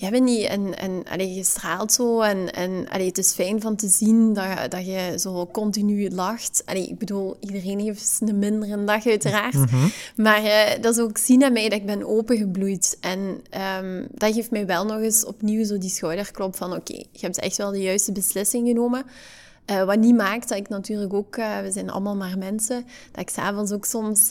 ja, Wendy, en, en allee, je straalt zo en, en allee, het is fijn van te zien dat, dat je zo continu lacht. Allee, ik bedoel, iedereen heeft een mindere dag uiteraard. Mhm. Maar uh, dat is ook zien aan mij dat ik ben opengebloeid. En um, dat geeft mij wel nog eens opnieuw zo die schouderklop van... Oké, okay, je hebt echt wel de juiste beslissing genomen. Uh, wat niet maakt dat ik natuurlijk ook... Uh, we zijn allemaal maar mensen. Dat ik s'avonds ook soms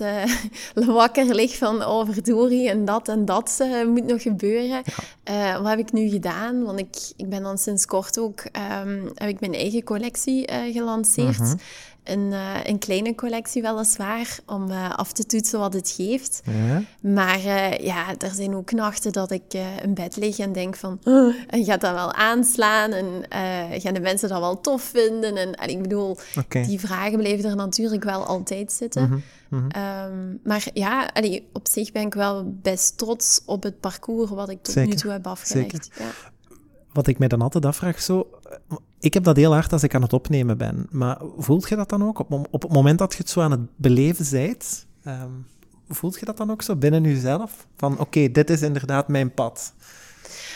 wakker lig van... Oh, verdorie, en dat en dat moet nog gebeuren. Ja. wat heb ik nu gedaan? Want ik, ik ben dan sinds kort ook... Um, heb ik mijn eigen collectie gelanceerd. Mhm. Een, uh, een kleine collectie weliswaar, om uh, af te toetsen wat het geeft. Ja. Maar uh, ja, er zijn ook nachten dat ik in bed lig en denk van, oh, en gaat dat wel aanslaan? En gaan de mensen dat wel tof vinden? En, en ik bedoel, okay. die vragen blijven er natuurlijk wel altijd zitten. Mm -hmm. um, maar ja, allee, op zich ben ik wel best trots op het parcours wat ik tot Zeker. nu toe heb afgelegd. Zeker. Ja. Wat ik mij dan altijd afvraag, zo, ik heb dat heel hard als ik aan het opnemen ben. Maar voelt je dat dan ook? Op, op het moment dat je het zo aan het beleven bent, um, voelt je dat dan ook zo binnen jezelf? Van oké, okay, dit is inderdaad mijn pad.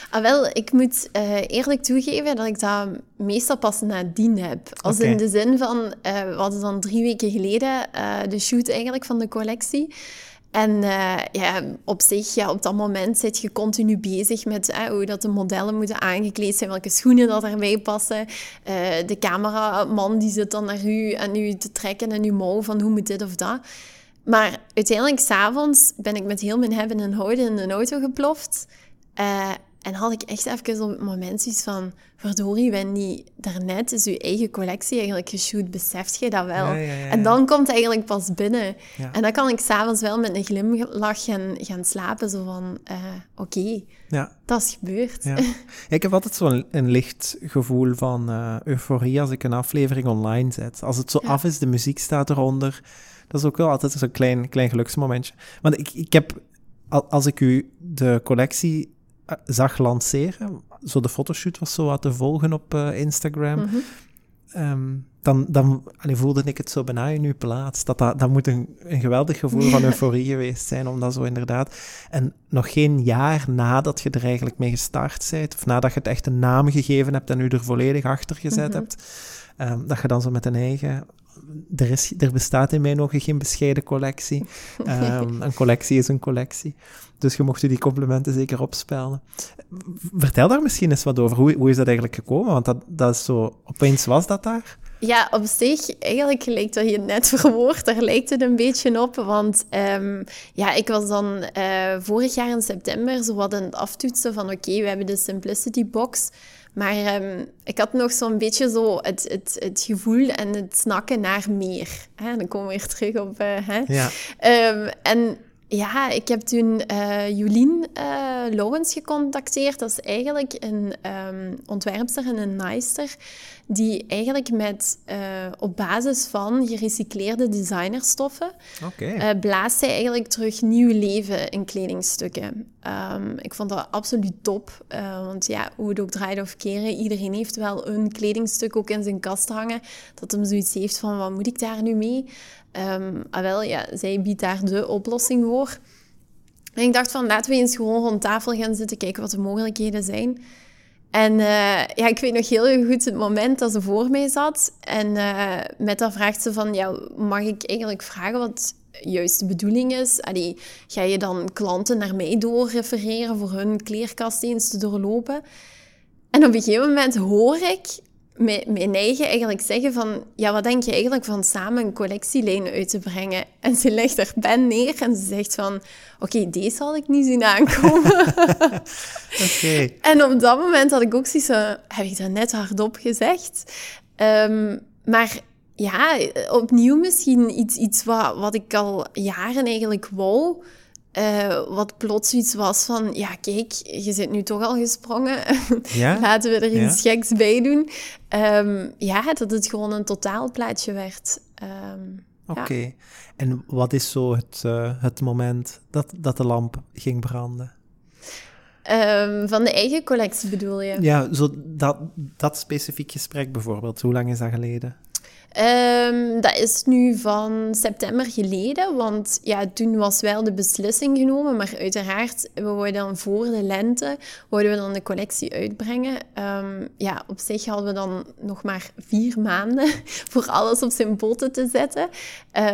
Ah, wel, ik moet uh, eerlijk toegeven dat ik dat meestal pas nadien heb. Als in de zin van, uh, we hadden dan drie weken geleden uh, de shoot eigenlijk van de collectie. En uh, ja, op zich, ja, op dat moment zit je continu bezig met uh, hoe dat de modellen moeten aangekleed zijn, welke schoenen dat erbij passen. Uh, de cameraman die zit dan naar u en u te trekken en uw mouw van hoe moet dit of dat. Maar uiteindelijk, s'avonds ben ik met heel mijn hebben en houden in een auto geploft. En had ik echt even op het moment zoiets van... Verdorie, Wendy, daarnet is uw eigen collectie eigenlijk geshoot. Beseft je dat wel? Ja, ja, ja, En dan komt het eigenlijk pas binnen. En dan kan ik s'avonds wel met een glimlach gaan, gaan slapen. Zo van, uh, oké, okay, dat is gebeurd. Ja. ik heb altijd zo'n een licht gevoel van uh, euforie als ik een aflevering online zet. Als het zo af is, de muziek staat eronder. Dat is ook wel altijd zo'n klein, klein geluksmomentje. Want ik, ik heb, al- als ik u de collectie eh, zag lanceren, zo de fotoshoot was zo wat te volgen op eh, Instagram, Mhm. ehm, dan, dan allee, voelde ik het zo bijna in uw plaats. Dat, dat, dat moet een, een geweldig gevoel van euforie geweest zijn, om dat zo inderdaad... En nog geen jaar nadat je er eigenlijk mee gestart bent, of nadat je het echt een naam gegeven hebt en u er volledig achter gezet Mhm. hebt, ehm, dat je dan zo met een eigen... Er, is, er bestaat in mijn ogen geen bescheiden collectie. Ehm, een collectie is een collectie. Dus je mocht u die complimenten zeker opspelen. Vertel daar misschien eens wat over. Hoe, hoe is dat eigenlijk gekomen? Want dat, dat is zo... Opeens was dat daar? Ja, op zich, eigenlijk lijkt dat je net verwoord, daar lijkt het een beetje op. Want um, ja, ik was dan uh, vorig jaar in september zo wat aan het aftoetsen van oké, okay, we hebben de Simplicity Box. Maar um, ik had nog zo'n beetje zo het, het, het gevoel en het snakken naar meer. Hè? Dan komen we weer terug op... Uh, hè? Ja. Um, en ja, ik heb toen uh, Jolien uh, Lowens gecontacteerd. Dat is eigenlijk een um, ontwerpster en een naaister die eigenlijk met, uh, op basis van gerecycleerde designerstoffen okay. blaast zij eigenlijk terug nieuw leven in kledingstukken. Um, ik vond dat absoluut top, want ja, hoe het ook draait of keren, iedereen heeft wel een kledingstuk ook in zijn kast hangen, dat hem zoiets heeft van, wat moet ik daar nu mee? Um, wel, ja, zij biedt daar de oplossing voor. En ik dacht van, laten we eens gewoon rond tafel gaan zitten, kijken wat de mogelijkheden zijn. En uh, ja, ik weet nog heel goed het moment dat ze voor mij zat. En uh, met dat vraagt ze van, ja, mag ik eigenlijk vragen wat juist de bedoeling is? Allee, ga je dan klanten naar mij doorrefereren voor hun kleerkast eens te doorlopen? En op een gegeven moment hoor ik mijn eigen eigenlijk zeggen van... Ja, wat denk je eigenlijk van samen een collectielijn uit te brengen? En ze legt haar pen neer en ze zegt van... Oké, okay, deze had ik niet zien aankomen. okay. En op dat moment had ik ook zoiets van... Heb ik dat net hardop gezegd? Um, maar ja, opnieuw misschien iets, iets wat, wat ik al jaren eigenlijk wou... Uh, wat plots iets was van, ja kijk, je zit nu toch al gesprongen. Ja? Laten we er ja? iets geks bij doen. Um, ja, dat het gewoon een totaalplaatje werd. Um, Oké. Okay. Ja. En wat is zo het, uh, het moment dat, dat de lamp ging branden? Um, van de eigen collectie bedoel je? Ja, zo dat, dat specifiek gesprek bijvoorbeeld. Hoe lang is dat geleden? Um, dat is nu van september geleden, want ja, toen was wel de beslissing genomen, maar uiteraard, we wouden dan voor de lente, wouden we dan de collectie uitbrengen. Um, ja, op zich hadden we dan nog maar vier maanden voor alles op zijn poten te zetten.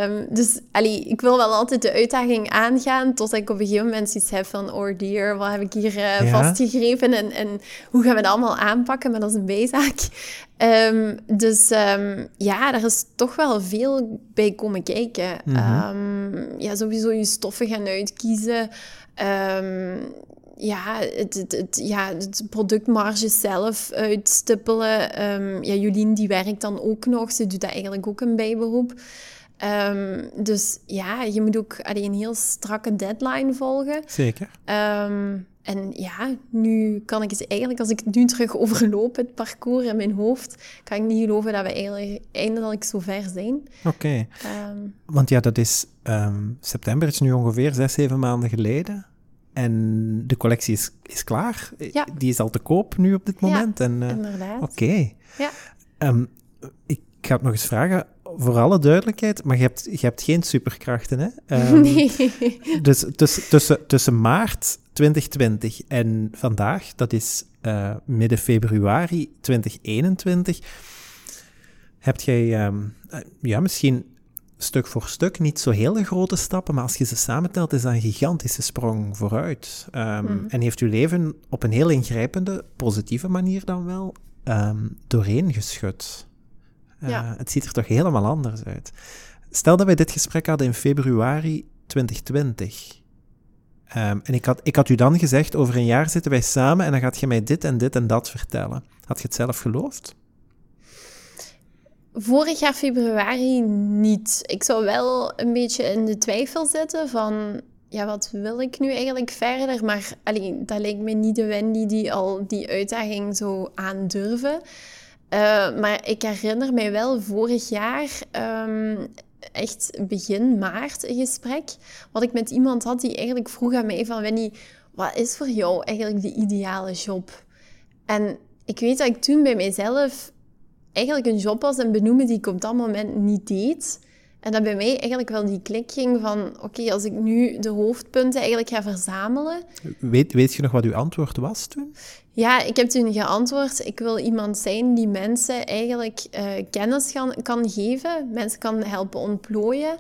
Um, dus allee, ik wil wel altijd de uitdaging aangaan, tot ik op een gegeven moment iets heb van, oh dear, wat heb ik hier uh, ja? vastgegrepen en, en hoe gaan we dat allemaal aanpakken, maar dat is een bijzaak. Um, dus um, ja, er is toch wel veel bij komen kijken. Mm -hmm. um, ja, sowieso je stoffen gaan uitkiezen. ja, het, het, het, ja, het productmarge zelf uitstippelen. Ja, Jolien die werkt dan ook nog. Ze doet dat eigenlijk ook een bijberoep. Um, dus ja, je moet ook alleen een heel strakke deadline volgen. Zeker. Um, en ja, nu kan ik het eigenlijk, als ik het nu terug overloop, het parcours in mijn hoofd, kan ik niet geloven dat we eigenlijk eindelijk zo ver zijn. Oké. Okay. Want ja, dat is september, is nu ongeveer zes, zeven maanden geleden. En de collectie is, is klaar. Ja. Die is al te koop nu op dit moment. Ja, en, uh, inderdaad. Oké. Ja. Um, ik ga het nog eens vragen, voor alle duidelijkheid, maar je hebt, je hebt geen superkrachten, hè? Um, nee. Dus tussen, tussen, tussen maart 2020 en vandaag, dat is uh, midden februari 2021, heb jij um, ja, misschien stuk voor stuk niet zo hele grote stappen, maar als je ze samentelt, is dat een gigantische sprong vooruit. Um, En heeft uw leven op een heel ingrijpende, positieve manier dan wel um, doorheen geschud. Uh, ja. Het ziet er toch helemaal anders uit. Stel dat wij dit gesprek hadden in februari 2020. Um, en ik had, ik had u dan gezegd, over een jaar zitten wij samen en dan gaat je mij dit en dit en dat vertellen. Had je het zelf geloofd? Vorig jaar februari niet. Ik zou wel een beetje in de twijfel zitten van... Ja, wat wil ik nu eigenlijk verder? Maar alleen, dat lijkt me niet de Wendy die al die uitdaging zou aandurven. Uh, maar ik herinner mij wel vorig jaar... Um, echt begin maart een gesprek, wat ik met iemand had die eigenlijk vroeg aan mij van Wendy, wat is voor jou eigenlijk de ideale job? En ik weet dat ik toen bij mijzelf eigenlijk een job was en benoemen die ik op dat moment niet deed. En dat bij mij eigenlijk wel die klik ging van... Oké, als ik nu de hoofdpunten eigenlijk ga verzamelen... Weet, weet je nog wat uw antwoord was toen? Ja, ik heb toen geantwoord... Ik wil iemand zijn die mensen eigenlijk uh, kennis kan, kan geven. Mensen kan helpen ontplooien.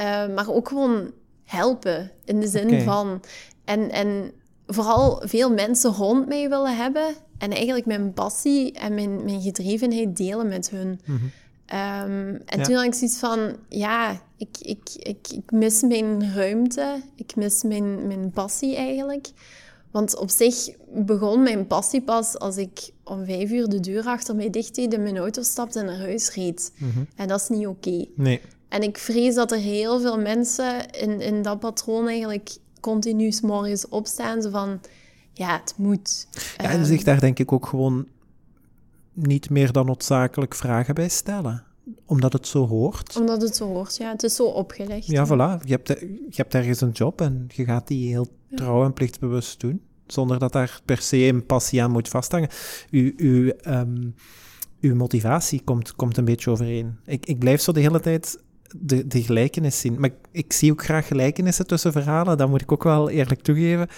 Uh, maar ook gewoon helpen. In de zin van... En, en vooral veel mensen rond mij willen hebben. En eigenlijk mijn passie en mijn, mijn gedrevenheid delen met hun. Mm -hmm. Um, en toen had ik zoiets van, ja, ik, ik, ik, ik mis mijn ruimte. Ik mis mijn, mijn passie eigenlijk. Want op zich begon mijn passie pas als ik om vijf uur de deur achter mij dicht deed en mijn auto stapte en naar huis reed. Mm -hmm. En dat is niet oké. Okay. Nee. En ik vrees dat er heel veel mensen in, in dat patroon eigenlijk continu morgens opstaan. Zo van, ja, het moet. Ja, en zich daar denk ik ook gewoon niet meer dan noodzakelijk vragen bij stellen. Omdat het zo hoort. Omdat het zo hoort, ja. Het is zo opgelegd. Ja, voilà. Je hebt, je hebt ergens een job en je gaat die heel trouw en plichtbewust doen. Zonder dat daar per se een passie aan moet vasthangen. U, u, um, uw motivatie komt, komt een beetje overeen. Ik, ik blijf zo de hele tijd de, de gelijkenis zien. Maar ik, ik, zie ook graag gelijkenissen tussen verhalen, dat moet ik ook wel eerlijk toegeven.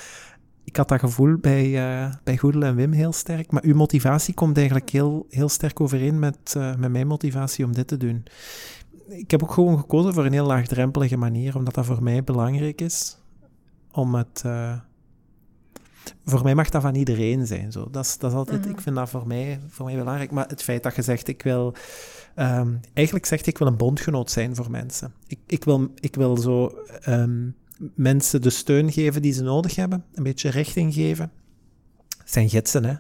Ik had dat gevoel bij, uh, bij Goedel en Wim heel sterk, maar uw motivatie komt eigenlijk heel, heel sterk overeen met, uh, met mijn motivatie om dit te doen. Ik heb ook gewoon gekozen voor een heel laagdrempelige manier, omdat dat voor mij belangrijk is. Om het... Uh, voor mij mag dat van iedereen zijn. Zo. Dat, is, dat is altijd, mm -hmm. Ik vind dat voor mij, voor mij belangrijk. Maar het feit dat je zegt, ik wil Um, eigenlijk zegt ik wil een bondgenoot zijn voor mensen. Ik, ik, wil, ik wil zo um, mensen de steun geven die ze nodig hebben, een beetje richting geven. Het zijn gidsen, hè.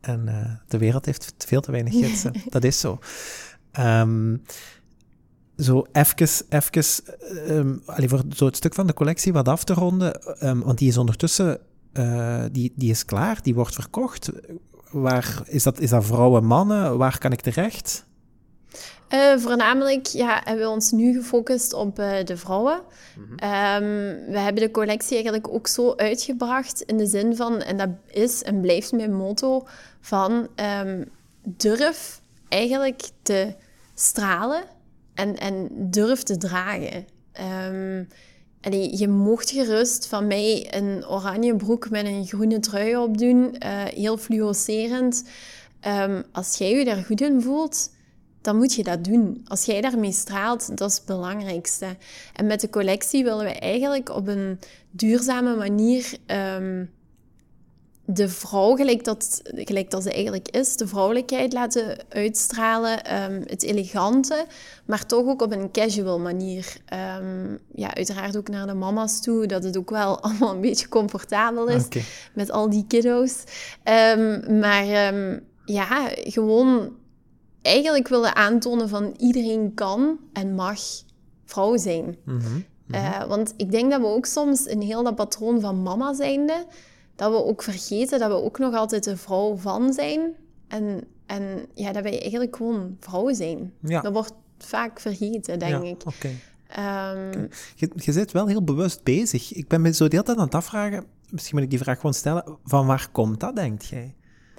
En uh, de wereld heeft veel te weinig gidsen. Dat is zo. Um, zo even, even um, allee, voor zo het stuk van de collectie wat af te ronden, um, want die is ondertussen, uh, die, die is klaar, die wordt verkocht. Waar, is, dat, is dat vrouwen, mannen? Waar kan ik terecht? Uh, voornamelijk ja, hebben we ons nu gefocust op uh, de vrouwen. Mm -hmm. um, we hebben de collectie eigenlijk ook zo uitgebracht in de zin van, en dat is en blijft mijn motto, van um, durf eigenlijk te stralen en, en durf te dragen. Um, allee, je mocht gerust van mij een oranje broek met een groene trui opdoen, uh, heel fluorescerend. als jij je daar goed in voelt dan moet je dat doen. Als jij daarmee straalt, dat is het belangrijkste. En met de collectie willen we eigenlijk op een duurzame manier um, de vrouw, gelijk dat, gelijk dat ze eigenlijk is, de vrouwelijkheid laten uitstralen, ehm, het elegante, maar toch ook op een casual manier. Ehm, ja, uiteraard ook naar de mama's toe, dat het ook wel allemaal een beetje comfortabel is met al die kiddo's. Maar ja, gewoon eigenlijk willen aantonen van iedereen kan en mag vrouw zijn. Mhm, mhm. Eh, want ik denk dat we ook soms in heel dat patroon van mama zijnde dat we ook vergeten dat we ook nog altijd de vrouw van zijn. En, en ja, dat wij eigenlijk gewoon vrouwen zijn. Ja. Dat wordt vaak vergeten, denk ik. Ehm, je, je bent wel heel bewust bezig. Ik ben me zo de hele tijd aan het afvragen, misschien moet ik die vraag gewoon stellen, van waar komt dat, denkt jij?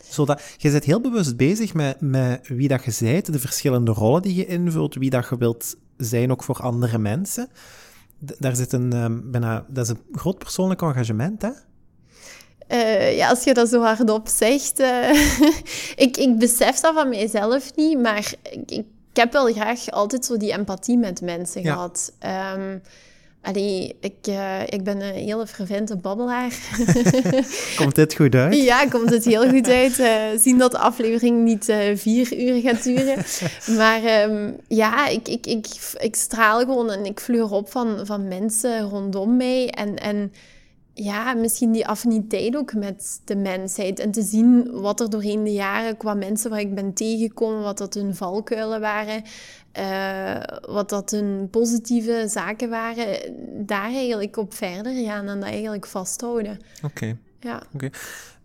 Zodat, je bent heel bewust bezig met, met wie dat je bent, de verschillende rollen die je invult, wie dat je wilt zijn ook voor andere mensen. daar zit een, um, bijna, dat is een groot persoonlijk engagement, hè? Uh, ja, als je dat zo hardop zegt. Uh, ik, ik besef dat van mijzelf niet, maar ik, ik, heb wel graag altijd zo die empathie met mensen gehad. Um, allee, ik, uh, ik ben een hele fervente babbelaar. komt dit goed uit? Ja, komt het heel goed uit. zien dat de aflevering niet vier uur gaat duren. maar um, ja, ik, ik, ik, ik straal gewoon en ik vleur op van, van mensen rondom mij. En, en ja, misschien die affiniteit ook met de mensheid. En te zien wat er doorheen de jaren qua mensen waar ik ben tegengekomen, wat dat hun valkuilen waren, uh, wat dat hun positieve zaken waren, daar eigenlijk op verder gaan en dat eigenlijk vasthouden. Oké. Ja. Oké.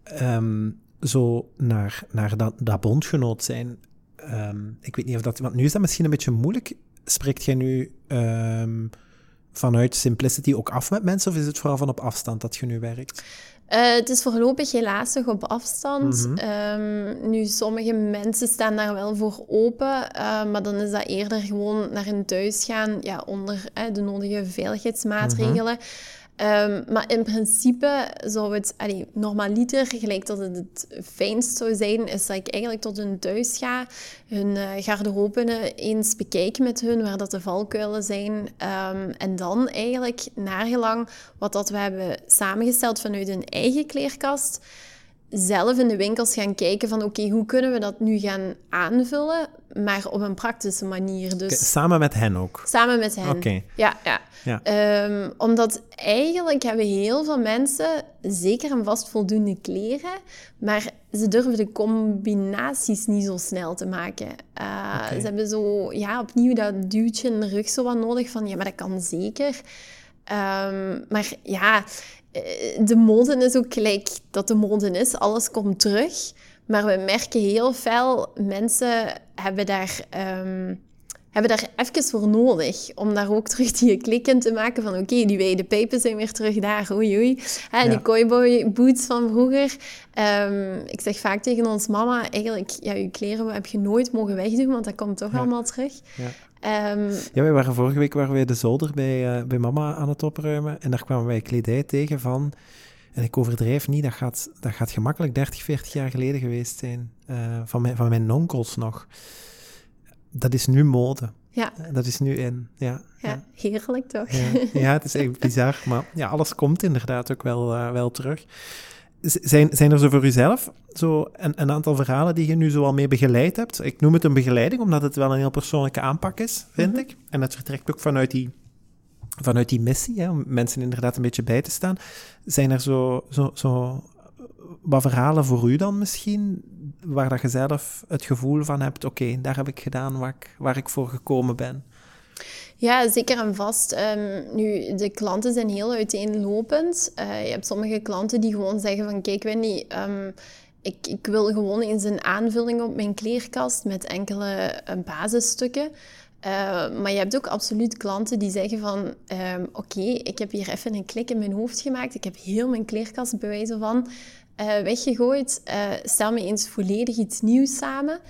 Ehm, zo naar, naar dat, dat bondgenoot zijn. Um, ik weet niet of dat... Want nu is dat misschien een beetje moeilijk. Spreekt jij nu... Um, vanuit Simplicity ook af met mensen? Of is het vooral van op afstand dat je nu werkt? Uh, het is voorlopig helaas nog op afstand. Mhm. Ehm, nu, sommige mensen staan daar wel voor open, uh, maar dan is dat eerder gewoon naar hun thuis gaan, ja, onder de nodige veiligheidsmaatregelen. Mhm. Ehm, maar in principe zou het, allee, normaliter, gelijk dat het het fijnst zou zijn, is dat ik eigenlijk tot hun thuis ga, hun uh, garderobe eens bekijk met hun, waar dat de valkuilen zijn. Um, en dan eigenlijk, nagelang wat dat we hebben samengesteld vanuit hun eigen kleerkast, zelf in de winkels gaan kijken van oké, hoe kunnen we dat nu gaan aanvullen, maar op een praktische manier. Dus, samen met hen ook? Samen met hen, Oké. ja. ja. ja. Ehm, omdat eigenlijk hebben heel veel mensen zeker en vast voldoende kleren, maar ze durven de combinaties niet zo snel te maken. Uh, Ze hebben zo, ja, opnieuw dat duwtje in de rug zo wat nodig van, ja, maar dat kan zeker. Ehm, maar ja, eh, de mode is ook gelijk dat de mode is. Alles komt terug. Maar we merken heel veel, mensen hebben daar, um, hebben daar even voor nodig. Om daar ook terug die klik in te maken van oké, die wijde pijpen zijn weer terug daar. Oei oei. Hè, Die cowboy boots van vroeger. Um, ik zeg vaak tegen ons mama, eigenlijk, ja, je kleren heb je nooit mogen wegdoen, want dat komt toch allemaal terug. Ja. Um, ja, wij waren vorige week waren wij de zolder bij, uh, bij mama aan het opruimen. En daar kwamen wij kledij tegen van... En ik overdrijf niet, dat gaat, dat gaat gemakkelijk 30, 40 jaar geleden geweest zijn. Uh, van, mijn, van mijn onkels nog. Dat is nu mode. Ja. Dat is nu in. Ja, ja, heerlijk toch? Ja, ja, het is echt bizar. Maar ja, alles komt inderdaad ook wel, uh, wel terug. Zijn, zijn er zo voor uzelf zo een, een, aantal verhalen die je nu zo al mee begeleid hebt? Ik noem het een begeleiding, omdat het wel een heel persoonlijke aanpak is, vind mhm. ik. En het vertrekt ook vanuit die, vanuit die missie, hè, om mensen inderdaad een beetje bij te staan. Zijn er zo, zo, zo wat verhalen voor u dan misschien, waar dat je zelf het gevoel van hebt, oké, daar heb ik gedaan waar ik, waar ik voor gekomen ben? Ja, zeker en vast. Um, nu, de klanten zijn heel uiteenlopend. Uh, je hebt sommige klanten die gewoon zeggen van, kijk Wendy, um, ik, ik, wil gewoon eens een aanvulling op mijn kleerkast met enkele uh, basisstukken. Uh, maar je hebt ook absoluut klanten die zeggen van... Um, Oké, ik heb hier even een klik in mijn hoofd gemaakt. Ik heb heel mijn kleerkast bewijzen van weggegooid. stel me eens volledig iets nieuws samen.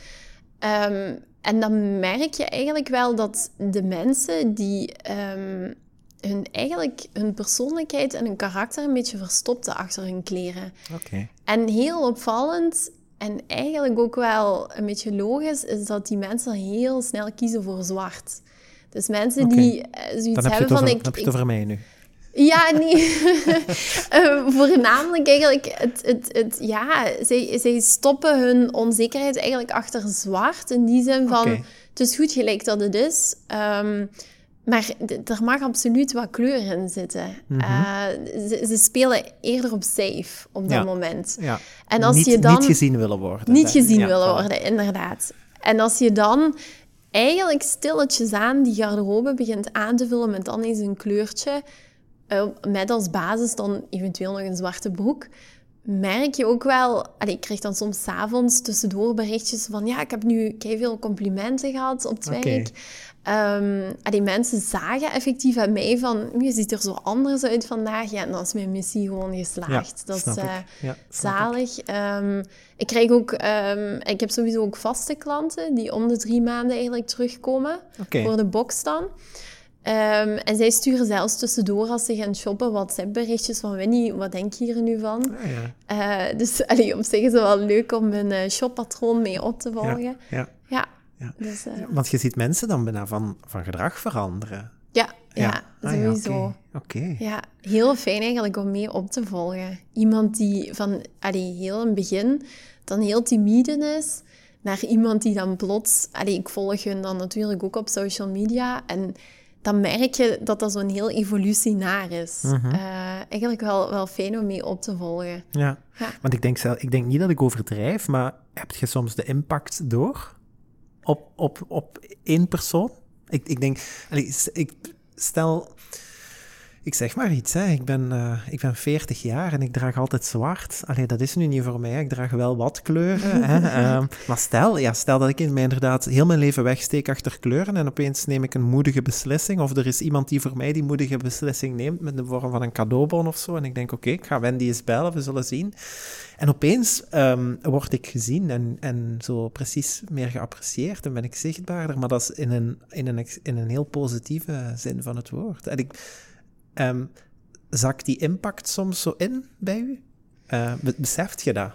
Um, en dan merk je eigenlijk wel dat de mensen die um, hun, eigenlijk hun persoonlijkheid en hun karakter een beetje verstopten achter hun kleren. Oké. En heel opvallend en eigenlijk ook wel een beetje logisch is dat die mensen heel snel kiezen voor zwart. Dus mensen die uh, zoiets hebben van... ik, heb je het over mij nu? Ja, nee. uh, voornamelijk eigenlijk, het, het, het, ja, zij, zij stoppen hun onzekerheid eigenlijk achter zwart. In die zin van, het is goed gelijk dat het is. Um, maar er mag absoluut wat kleur in zitten. Mm ze, ze, spelen eerder op safe op dat moment. Ja. En als niet, je dan, niet gezien willen worden. Niet gezien willen worden, inderdaad. En als je dan eigenlijk stilletjes aan die garderobe begint aan te vullen met dan eens een kleurtje, uh, met als basis dan eventueel nog een zwarte broek, merk je ook wel... Allee, ik krijg dan soms avonds tussendoor berichtjes van... Ja, ik heb nu veel complimenten gehad op het werk. Um, die mensen zagen effectief aan mij van... Je ziet er zo anders uit vandaag. Ja, en dan is mijn missie gewoon geslaagd. dat is uh, ja, zalig. Ik. Um, ik krijg ook... Um, ik heb sowieso ook vaste klanten die om de drie maanden eigenlijk terugkomen. Voor de box dan. Um, en zij sturen zelfs tussendoor als ze gaan shoppen WhatsApp-berichtjes van Winnie, wat denk je hier nu van? Ah, ja. uh, dus allee, op zich is het wel leuk om hun uh, shoppatroon mee op te volgen. Ja, ja. ja. ja. Dus, uh... Want je ziet mensen dan bijna van, van gedrag veranderen. Ja, ja, ah, sowieso. Oké. Ja, heel fijn eigenlijk om mee op te volgen. Iemand die van allee, heel in het begin dan heel timide is, naar iemand die dan plots... Allee, ik volg hun dan natuurlijk ook op social media en dan merk je dat dat zo'n heel evolutie naar is. Mm eigenlijk wel, wel fijn om mee op te volgen. Ja, ja. want ik denk, zelf, ik denk niet dat ik overdrijf, maar heb je soms de impact door op, op, op één persoon? Ik, ik denk, ik stel ik zeg maar iets, hè. Ik, ben, uh, ik ben 40 jaar en ik draag altijd zwart. Allee, dat is nu niet voor mij. Ik draag wel wat kleuren. hè. Um, maar stel, ja, stel dat ik in mij inderdaad heel mijn leven wegsteek achter kleuren en opeens neem ik een moedige beslissing. Of er is iemand die voor mij die moedige beslissing neemt met de vorm van een cadeaubon of zo. En ik denk, oké, ik ga Wendy eens bellen, we zullen zien. En opeens um, word ik gezien en, en zo precies meer geapprecieerd en ben ik zichtbaarder. Maar dat is in een, in een, in een heel positieve zin van het woord. En ik Um, zakt die impact soms zo in bij u? Uh, beseft je dat?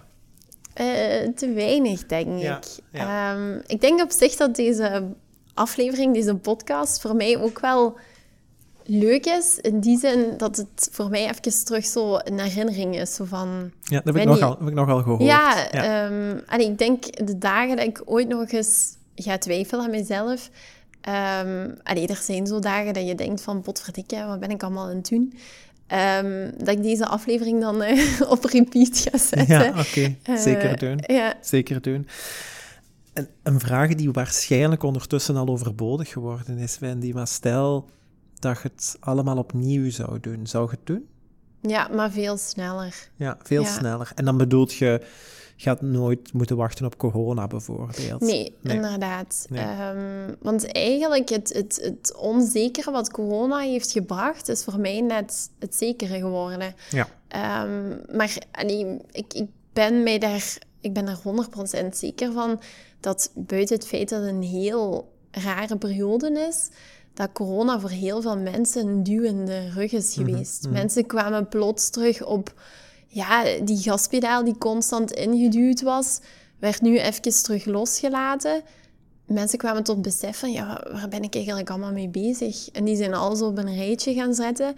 Uh, te weinig, denk ik. Um, ik denk op zich dat deze aflevering, deze podcast, voor mij ook wel leuk is. In die zin dat het voor mij even terug zo een herinnering is. Zo van, ja, dat heb ik, nogal, heb ik nogal gehoord. Ja, ja. Um, en ik denk de dagen dat ik ooit nog eens ga twijfelen aan mezelf, Um, allee, er zijn zo dagen dat je denkt van, potverdikke, wat ben ik allemaal aan het doen? Um, dat ik deze aflevering dan uh, op repeat ga zetten. Ja, oké. Okay. Zeker doen. Ja. Zeker doen. En een vraag die waarschijnlijk ondertussen al overbodig geworden is, Wendy, maar stel dat je het allemaal opnieuw zou doen. Zou je het doen? Ja, maar veel sneller. Ja, veel ja. sneller. En dan bedoelt je gaat nooit moeten wachten op corona bijvoorbeeld. Nee, inderdaad. Ehm, want eigenlijk het, het, het onzekere wat corona heeft gebracht, is voor mij net het zekere geworden. Ja. Um, maar allee, ik, ik ben mij daar, ik ben er 100% zeker van dat buiten het feit dat het een heel rare periode is, dat corona voor heel veel mensen een duwende rug is mhm, geweest. Mhm. Mensen kwamen plots terug op ja, die gaspedaal die constant ingeduwd was, werd nu even terug losgelaten. Mensen kwamen tot besef van, ja, waar ben ik eigenlijk allemaal mee bezig? En die zijn alles op een rijtje gaan zetten.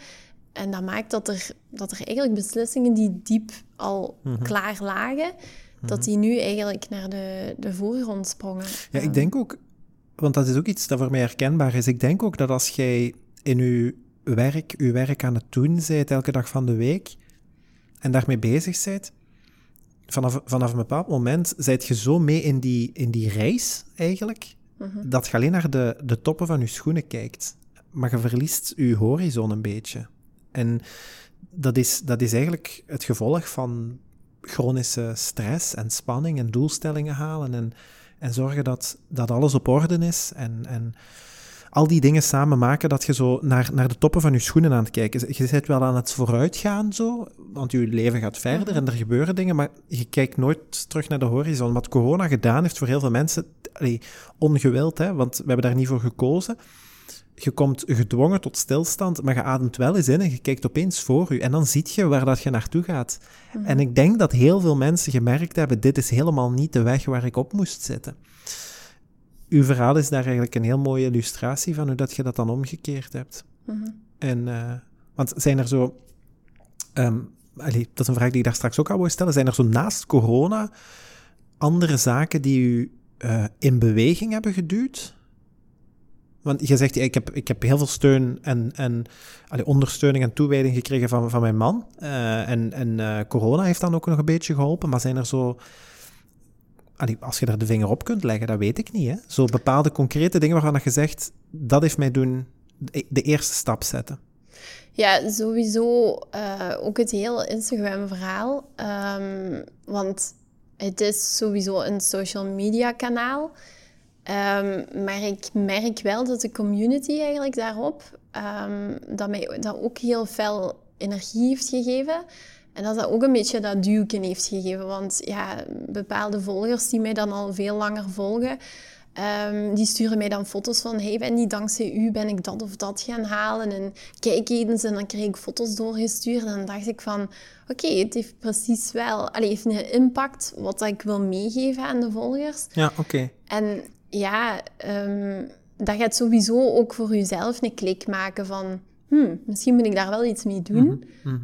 En dat maakt dat er, dat er eigenlijk beslissingen die diep al mhm. klaar lagen, dat mhm. die nu eigenlijk naar de, de voorgrond sprongen. Ja, ik denk ook, want dat is ook iets dat voor mij herkenbaar is. Ik denk ook dat als jij in je werk, je werk aan het doen bent, elke dag van de week, en daarmee bezig bent, vanaf, vanaf een bepaald moment zijt je zo mee in die, in die reis eigenlijk, mhm. dat je alleen naar de, de toppen van je schoenen kijkt. Maar je verliest je horizon een beetje. En dat is, dat is eigenlijk het gevolg van chronische stress en spanning en doelstellingen halen en, en zorgen dat, dat alles op orde is en, en al die dingen samen maken dat je zo naar, naar de toppen van je schoenen aan het kijken Je bent wel aan het vooruitgaan zo, want je leven gaat verder en er gebeuren dingen, maar je kijkt nooit terug naar de horizon. Wat corona gedaan heeft voor heel veel mensen, allee, ongewild, hè, want we hebben daar niet voor gekozen. Je komt gedwongen tot stilstand, maar je ademt wel eens in en je kijkt opeens voor je. En dan zie je waar dat je naartoe gaat. Mhm. En ik denk dat heel veel mensen gemerkt hebben, dit is helemaal niet de weg waar ik op moest zitten uw verhaal is daar eigenlijk een heel mooie illustratie van hoe dat je dat dan omgekeerd hebt. Mhm. En, uh, Want zijn er zo... ehm, allee, dat is een vraag die ik daar straks ook al wou stellen. Zijn er zo naast corona andere zaken die u eh, in beweging hebben geduwd? Want je zegt, ik heb, ik heb heel veel steun en, en allee, ondersteuning en toewijding gekregen van, van mijn man. Eh, en en eh, corona heeft dan ook nog een beetje geholpen. Maar zijn er zo... Als je daar de vinger op kunt leggen, dat weet ik niet. Hè? Zo bepaalde concrete dingen waarvan je zegt, dat heeft mij doen de, eerste stap zetten. Ja, sowieso eh, ook het hele Instagram-verhaal. Ehm, want het is sowieso een social media kanaal. Ehm, maar ik merk wel dat de community eigenlijk daarop ehm, dat mij dat ook heel veel energie heeft gegeven. En dat dat ook een beetje dat duwken heeft gegeven. Want ja, bepaalde volgers die mij dan al veel langer volgen, ehm, die sturen mij dan foto's van hey Wendy, dankzij u ben ik dat of dat gaan halen. En kijk eens, en dan kreeg ik foto's doorgestuurd. En dan dacht ik van, oké, het heeft precies wel... Allee, heeft een impact wat ik wil meegeven aan de volgers. Ja, oké. En ja, ehm, dat gaat sowieso ook voor jezelf een klik maken van... Hmm, misschien moet ik daar wel iets mee doen.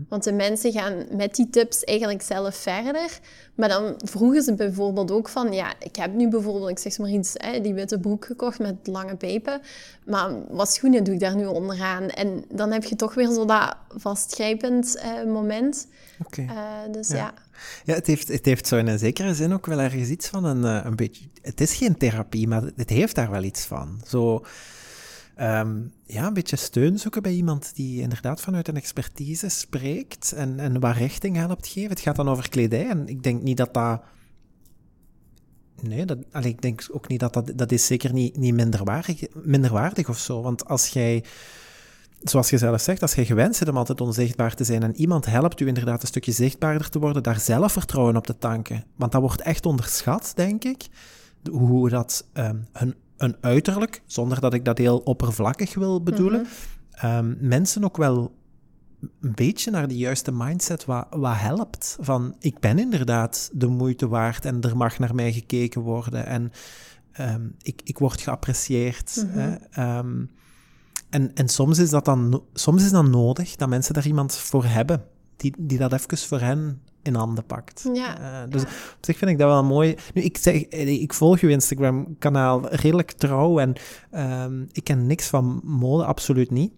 Want de mensen gaan met die tips eigenlijk zelf verder. Maar dan vroegen ze bijvoorbeeld ook van... Ja, ik heb nu bijvoorbeeld, ik zeg maar iets, hè, die witte broek gekocht met lange pijpen. Maar wat schoenen doe ik daar nu onderaan? En dan heb je toch weer zo dat vastgrijpend eh, moment. Oké. Eh, dus Ja. ja. Ja, het heeft, het heeft zo in een zekere zin ook wel ergens iets van een, eh, een beetje... Het is geen therapie, maar het heeft daar wel iets van. Zo, ehm, ja, een beetje steun zoeken bij iemand die inderdaad vanuit een expertise spreekt en, en waar richting helpt geven. Het gaat dan over kledij en ik denk niet dat dat... Nee, dat, allee, ik denk ook niet dat dat... Dat is zeker niet, niet minderwaardig, minderwaardig of zo. Want als jij zoals je zelf zegt, als je gewend bent om altijd onzichtbaar te zijn en iemand helpt u inderdaad een stukje zichtbaarder te worden, daar zelfvertrouwen op te tanken. Want dat wordt echt onderschat, denk ik, hoe dat ehm, hun, een uiterlijk, zonder dat ik dat heel oppervlakkig wil bedoelen, ehm, mensen ook wel een beetje naar die juiste mindset wat, wat helpt. Van, ik ben inderdaad de moeite waard en er mag naar mij gekeken worden en ehm, ik, ik word geapprecieerd. hè. Ehm, en, en soms, is dat dan, soms is dat nodig dat mensen daar iemand voor hebben, die, die dat even voor hen in handen pakt. Ja, Eh, dus op zich vind ik dat wel mooi. Nu, ik, zeg, eh, ik volg uw Instagram-kanaal redelijk trouw en ehm, ik ken niks van mode, absoluut niet.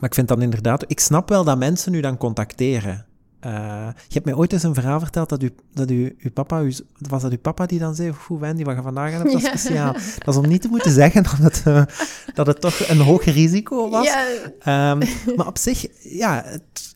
Maar ik vind dan inderdaad, ik snap wel dat mensen u dan contacteren. Eh, je hebt mij ooit eens een verhaal verteld dat, u, dat u, uw papa, u, was dat uw papa die dan zei, hoe Wendy, wat je vandaag hebt, dat is Ja. speciaal. Dat is om niet te moeten zeggen dat het, dat het toch een hoog risico was. Ja, Ehm, maar op zich, ja, het,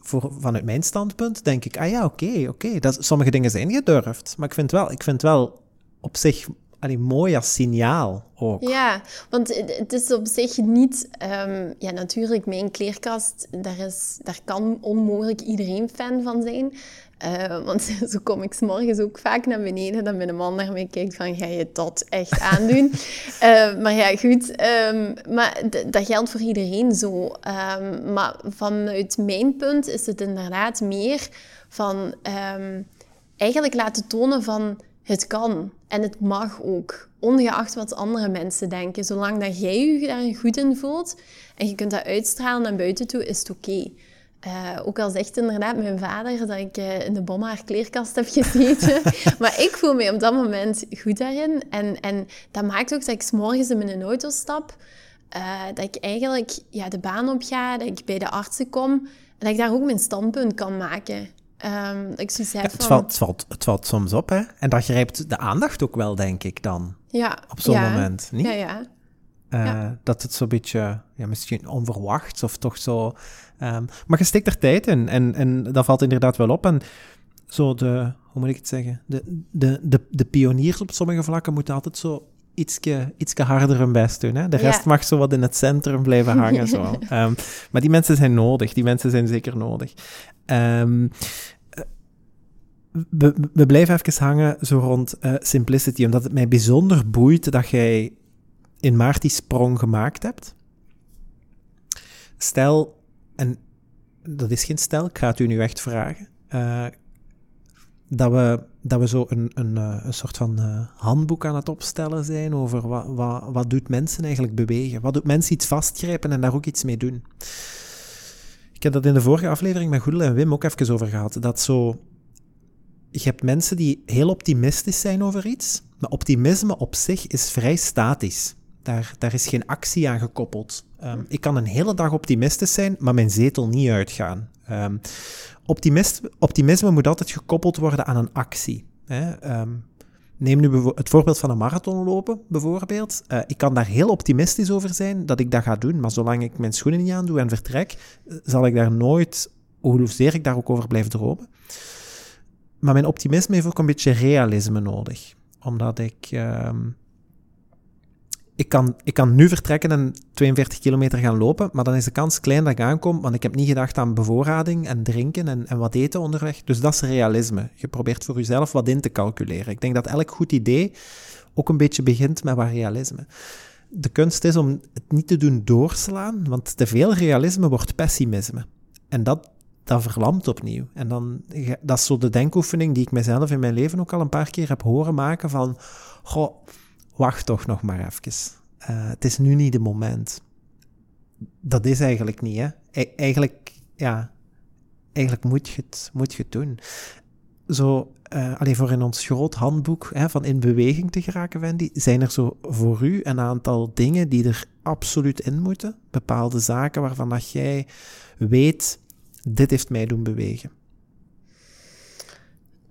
voor, vanuit mijn standpunt denk ik, ah ja, oké, oké. dat sommige dingen zijn gedurfd. Maar ik vind wel, ik vind wel op zich allee, mooi als signaal ook. Ja, want het het is op zich niet... ehm, ja, natuurlijk, mijn kleerkast, daar, is, daar kan onmogelijk iedereen fan van zijn. Eh, want zo kom ik 's morgens ook vaak naar beneden, dat mijn man naar mij kijkt van, ga je dat echt aandoen? Eh, maar ja, goed. ehm, maar dat geldt voor iedereen zo. Ehm, maar vanuit mijn punt is het inderdaad meer van... ehm, eigenlijk laten tonen van het kan en het mag ook. Ongeacht wat andere mensen denken. Zolang dat jij je daar goed in voelt en je kunt dat uitstralen naar buiten toe, is het oké. Eh, ook al zegt inderdaad mijn vader dat ik eh, in de bommaar kleerkast heb gezeten. maar ik voel me op dat moment goed daarin. En, en dat maakt ook dat ik 's morgens in mijn auto stap. eh, dat ik eigenlijk ja, de baan op ga, dat ik bij de artsen kom. En dat ik daar ook mijn standpunt kan maken. Ehm, ik heb Het van... valt, het, valt, het valt soms op, hè. En dat grijpt de aandacht ook wel, denk ik dan, Ja, op zo'n ja. moment. Niet? Ja, ja. Eh, Ja. Dat het zo'n beetje, ja, misschien onverwachts of toch zo... ehm, maar je steekt er tijd in en, en dat valt inderdaad wel op. En zo de, hoe moet ik het zeggen? De, de, de, de pioniers op sommige vlakken moeten altijd zo ietske, ietske harder hun best doen. Hè? De Ja. rest mag zo wat in het centrum blijven hangen. zo. Ehm, maar die mensen zijn nodig. Die mensen zijn zeker nodig. Ehm, eh, we, we blijven even hangen zo rond eh, Simplicity, omdat het mij bijzonder boeit dat jij in maart die sprong gemaakt hebt. Stel, en dat is geen stel, ik ga het u nu echt vragen, eh, dat, we, dat we zo een, een, eh, een soort van eh, handboek aan het opstellen zijn over wat, wat, wat doet mensen eigenlijk bewegen. Wat doet mensen iets vastgrijpen en daar ook iets mee doen. Ik heb dat in de vorige aflevering met Goedel en Wim ook even over gehad. Dat zo... Je hebt mensen die heel optimistisch zijn over iets, maar optimisme op zich is vrij statisch. Daar, daar is geen actie aan gekoppeld. Ehm, ik kan een hele dag optimistisch zijn, maar mijn zetel niet uitgaan. Um, optimisme moet altijd gekoppeld worden aan een actie. Hè? Ehm, neem nu het voorbeeld van een marathon lopen, bijvoorbeeld. Uh, ik kan daar heel optimistisch over zijn dat ik dat ga doen, maar zolang ik mijn schoenen niet aandoe en vertrek, zal ik daar nooit, hoezeer ik daar ook over blijf dromen. Maar mijn optimisme heeft ook een beetje realisme nodig. Omdat ik ik kan, ik kan nu vertrekken en 42 kilometer gaan lopen, maar dan is de kans klein dat ik aankom, want ik heb niet gedacht aan bevoorrading en drinken en, en wat eten onderweg. Dus dat is realisme. Je probeert voor jezelf wat in te calculeren. Ik denk dat elk goed idee ook een beetje begint met wat realisme. De kunst is om het niet te doen doorslaan, want te veel realisme wordt pessimisme. En dat, dat verlamt opnieuw. En dan, dat is zo de denkoefening die ik mezelf in mijn leven ook al een paar keer heb horen maken van, goh, wacht toch nog maar even. Uh, het is nu niet de moment. Dat is eigenlijk niet, hè. E eigenlijk, ja, eigenlijk moet je het, moet je doen. Zo, uh, alleen voor in ons groot handboek hè, van in beweging te geraken, Wendy, zijn er zo voor u een aantal dingen die er absoluut in moeten? Bepaalde zaken waarvan dat jij weet, dit heeft mij doen bewegen.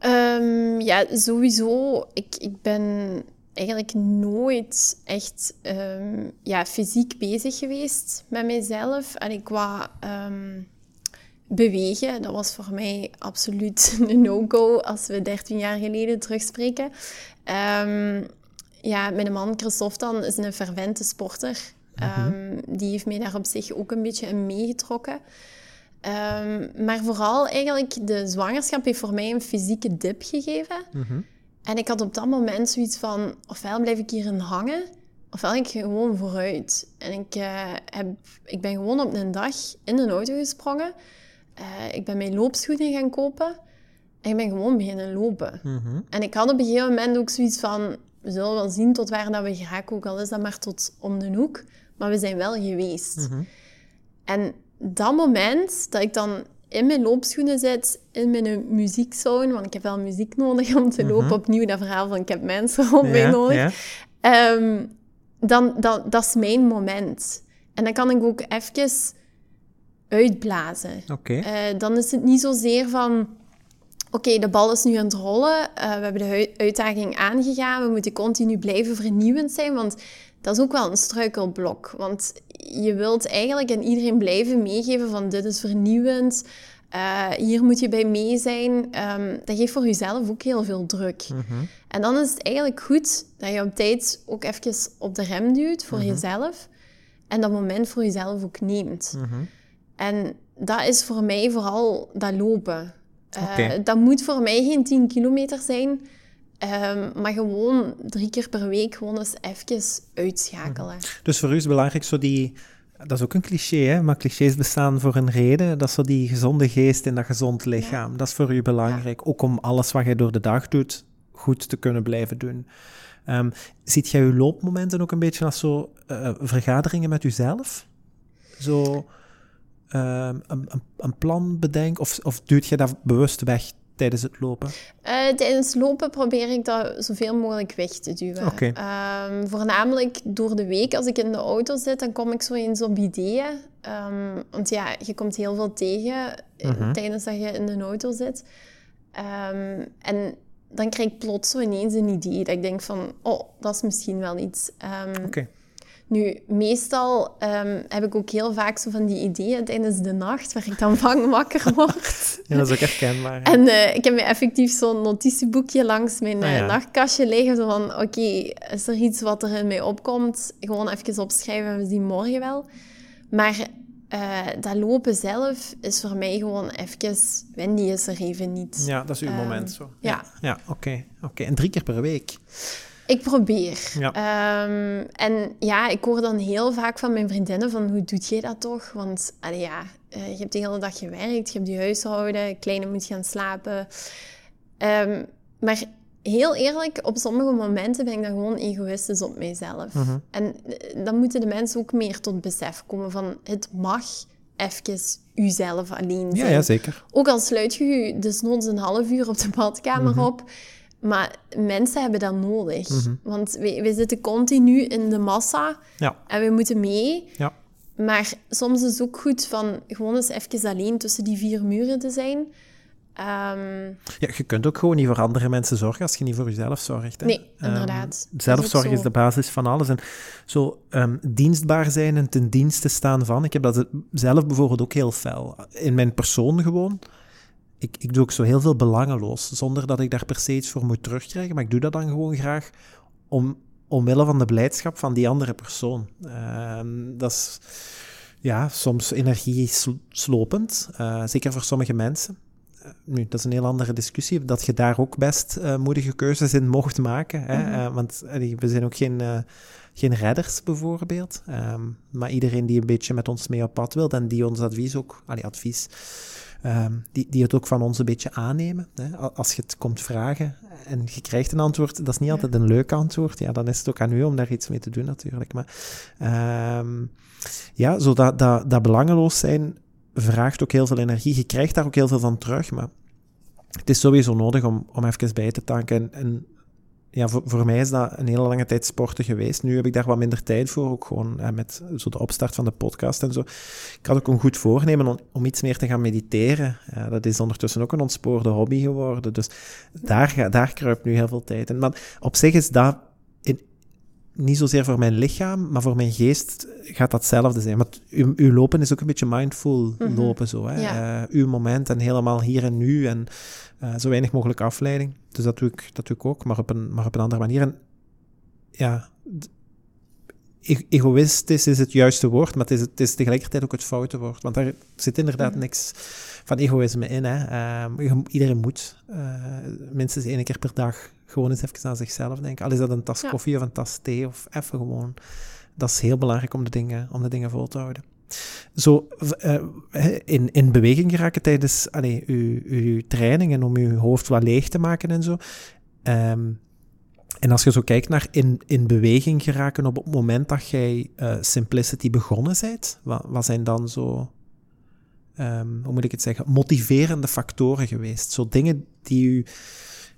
Um, ja, sowieso. Ik, ik ben eigenlijk nooit echt um, ja, fysiek bezig geweest met mezelf. En ik qua um, bewegen, dat was voor mij absoluut een no-go als we 13 jaar geleden terugspreken. Um, ja, mijn man Christophe dan is een fervente sporter. Mm die heeft mij daar op zich ook een beetje in meegetrokken. maar vooral eigenlijk, de zwangerschap heeft voor mij een fysieke dip gegeven. Mm en ik had op dat moment zoiets van, ofwel blijf ik hierin hangen, ofwel ik gewoon vooruit. En ik, uh, heb, ik ben gewoon op een dag in een auto gesprongen. Uh, ik ben mijn loopschoenen gaan kopen. En ik ben gewoon beginnen lopen. Mhm. En ik had op een gegeven moment ook zoiets van... We zullen wel zien tot waar dat we geraken, ook al is dat maar tot om de hoek. Maar we zijn wel geweest. Mhm. En dat moment dat ik dan in mijn loopschoenen zit, in mijn muziekzone, want ik heb wel muziek nodig om te lopen. Mhm. Opnieuw dat verhaal van ik heb mensen rond mij nodig. Ehm, dan, dan, dat is mijn moment. En dan kan ik ook even uitblazen. Okay. Uh, dan is het niet zozeer van... Oké, de bal is nu aan het rollen. Uh, we hebben de uitdaging aangegaan. We moeten continu blijven vernieuwend zijn, want dat is ook wel een struikelblok. Want je wilt eigenlijk aan iedereen blijven meegeven van dit is vernieuwend. Uh, hier moet je bij mee zijn. Um, dat geeft voor jezelf ook heel veel druk. Mhm. En dan is het eigenlijk goed dat je op tijd ook even op de rem duwt voor mhm. jezelf. En dat moment voor jezelf ook neemt. Mhm. En dat is voor mij vooral dat lopen. Uh, dat moet voor mij geen 10 kilometer zijn. Um, maar gewoon drie keer per week gewoon eens even uitschakelen. Mhm. Dus voor u is het belangrijk zo die... Dat is ook een cliché, hè? maar clichés bestaan voor een reden. Dat is zo die gezonde geest in dat gezond lichaam. Dat is voor u belangrijk. Ook om alles wat jij door de dag doet, goed te kunnen blijven doen. Um, ziet jij uw loopmomenten ook een beetje als zo uh, vergaderingen met uzelf? Zo uh, een, plan bedenken? Of, of duwt je dat bewust weg tijdens het lopen? Uh, tijdens lopen probeer ik dat zoveel mogelijk weg te duwen. Okay. Um, voornamelijk door de week, als ik in de auto zit, dan kom ik zo eens op ideeën. Um, want ja, je komt heel veel tegen uh tijdens dat je in de auto zit. Um, en dan krijg ik plots zo ineens een idee dat ik denk van, oh, dat is misschien wel iets. Oké. Okay. Nu, meestal um, heb ik ook heel vaak zo van die ideeën tijdens de nacht, waar ik dan bang wakker word. ja, dat is ook herkenbaar. En uh, ik heb me effectief zo'n notitieboekje langs mijn uh, nachtkastje liggen, zo van, oké, okay, is er iets wat er in mij opkomt? Gewoon even opschrijven, we zien morgen wel. Maar uh, dat lopen zelf is voor mij gewoon even... Wendy is er even niet. Ja, dat is uw moment ehm, zo. Ja. Ja, oké. Okay, oké. En drie keer per week? Ik probeer. Ja. Um, en ja, ik hoor dan heel vaak van mijn vriendinnen van hoe doet je dat toch? Want allee, ja, uh, je hebt de hele dag gewerkt, je hebt je huishouden, kleine moet gaan slapen. Um, maar heel eerlijk, op sommige momenten ben ik dan gewoon egoïstisch op mijzelf. Mm -hmm. En eh, dan moeten de mensen ook meer tot besef komen van het mag even uzelf alleen Ja, zijn. ja, zeker. Ook al sluit je je desnoods een half uur op de badkamer Mhm. op. Maar mensen hebben dat nodig. Want we, we zitten continu in de massa Ja, en we moeten mee. ja. Maar soms is het ook goed van gewoon eens even alleen tussen die vier muren te zijn. Ehm, Ja, je kunt ook gewoon niet voor andere mensen zorgen als je niet voor jezelf zorgt. Hè. Nee, Ehm, inderdaad. Zelfzorg is, de basis van alles. En zo ehm, dienstbaar zijn en ten dienste staan van. Ik heb dat zelf bijvoorbeeld ook heel fel. In mijn persoon gewoon. Ik, ik doe ook zo heel veel belangeloos, zonder dat ik daar per se iets voor moet terugkrijgen. Maar ik doe dat dan gewoon graag om, omwille van de blijdschap van die andere persoon. Ehm, dat is ja, soms energieslopend, eh zeker voor sommige mensen. Eh, Nu, dat is een heel andere discussie, dat je daar ook best eh, moedige keuzes in mocht maken. Hè? Mhm. Want we zijn ook geen, geen redders, bijvoorbeeld. Ehm, maar iedereen die een beetje met ons mee op pad wil en die ons advies ook, allee, advies, ehm, die, die het ook van ons een beetje aannemen. Hè? Als je het komt vragen en je krijgt een antwoord, dat is niet altijd een leuk antwoord. Ja, dan is het ook aan u om daar iets mee te doen, natuurlijk. Maar ehm, ja, zo dat, dat, dat belangeloos zijn vraagt ook heel veel energie. Je krijgt daar ook heel veel van terug, maar het is sowieso nodig om, om even bij te tanken. En, en ja, voor, voor mij is dat een hele lange tijd sporten geweest. Nu heb ik daar wat minder tijd voor, ook gewoon eh, met zo de opstart van de podcast en zo. Ik had ook een goed voornemen om, om iets meer te gaan mediteren. Ja, dat is ondertussen ook een ontspoorde hobby geworden. Dus daar, daar kruipt nu heel veel tijd in. Maar op zich is dat in, niet zozeer voor mijn lichaam, maar voor mijn geest gaat dat hetzelfde zijn. Want uw, uw lopen is ook een beetje mindful Mhm. lopen, zo. Hè? Ja. Eh, uw moment en helemaal hier en nu en eh, zo weinig mogelijk afleiding. Dus dat doe ik, dat doe ik ook, maar op, een, maar op een andere manier. En ja, egoïstisch is het juiste woord, maar het is, het is tegelijkertijd ook het foute woord. Want daar zit inderdaad Mhm. niks van egoïsme in. Hè. Ehm, iedereen moet eh, minstens één keer per dag gewoon eens even aan zichzelf denken. Al is dat een tas Ja. koffie of een tas thee of even gewoon. Dat is heel belangrijk om de dingen, om de dingen vol te houden. Zo eh, in, in beweging geraken tijdens allee, uw, uw training en om uw hoofd wat leeg te maken en zo. Ehm, en als je zo kijkt naar in, in beweging geraken op het moment dat jij eh, Simplicity begonnen bent, wat, wat zijn dan zo, ehm, hoe moet ik het zeggen, motiverende factoren geweest? Zo dingen die u,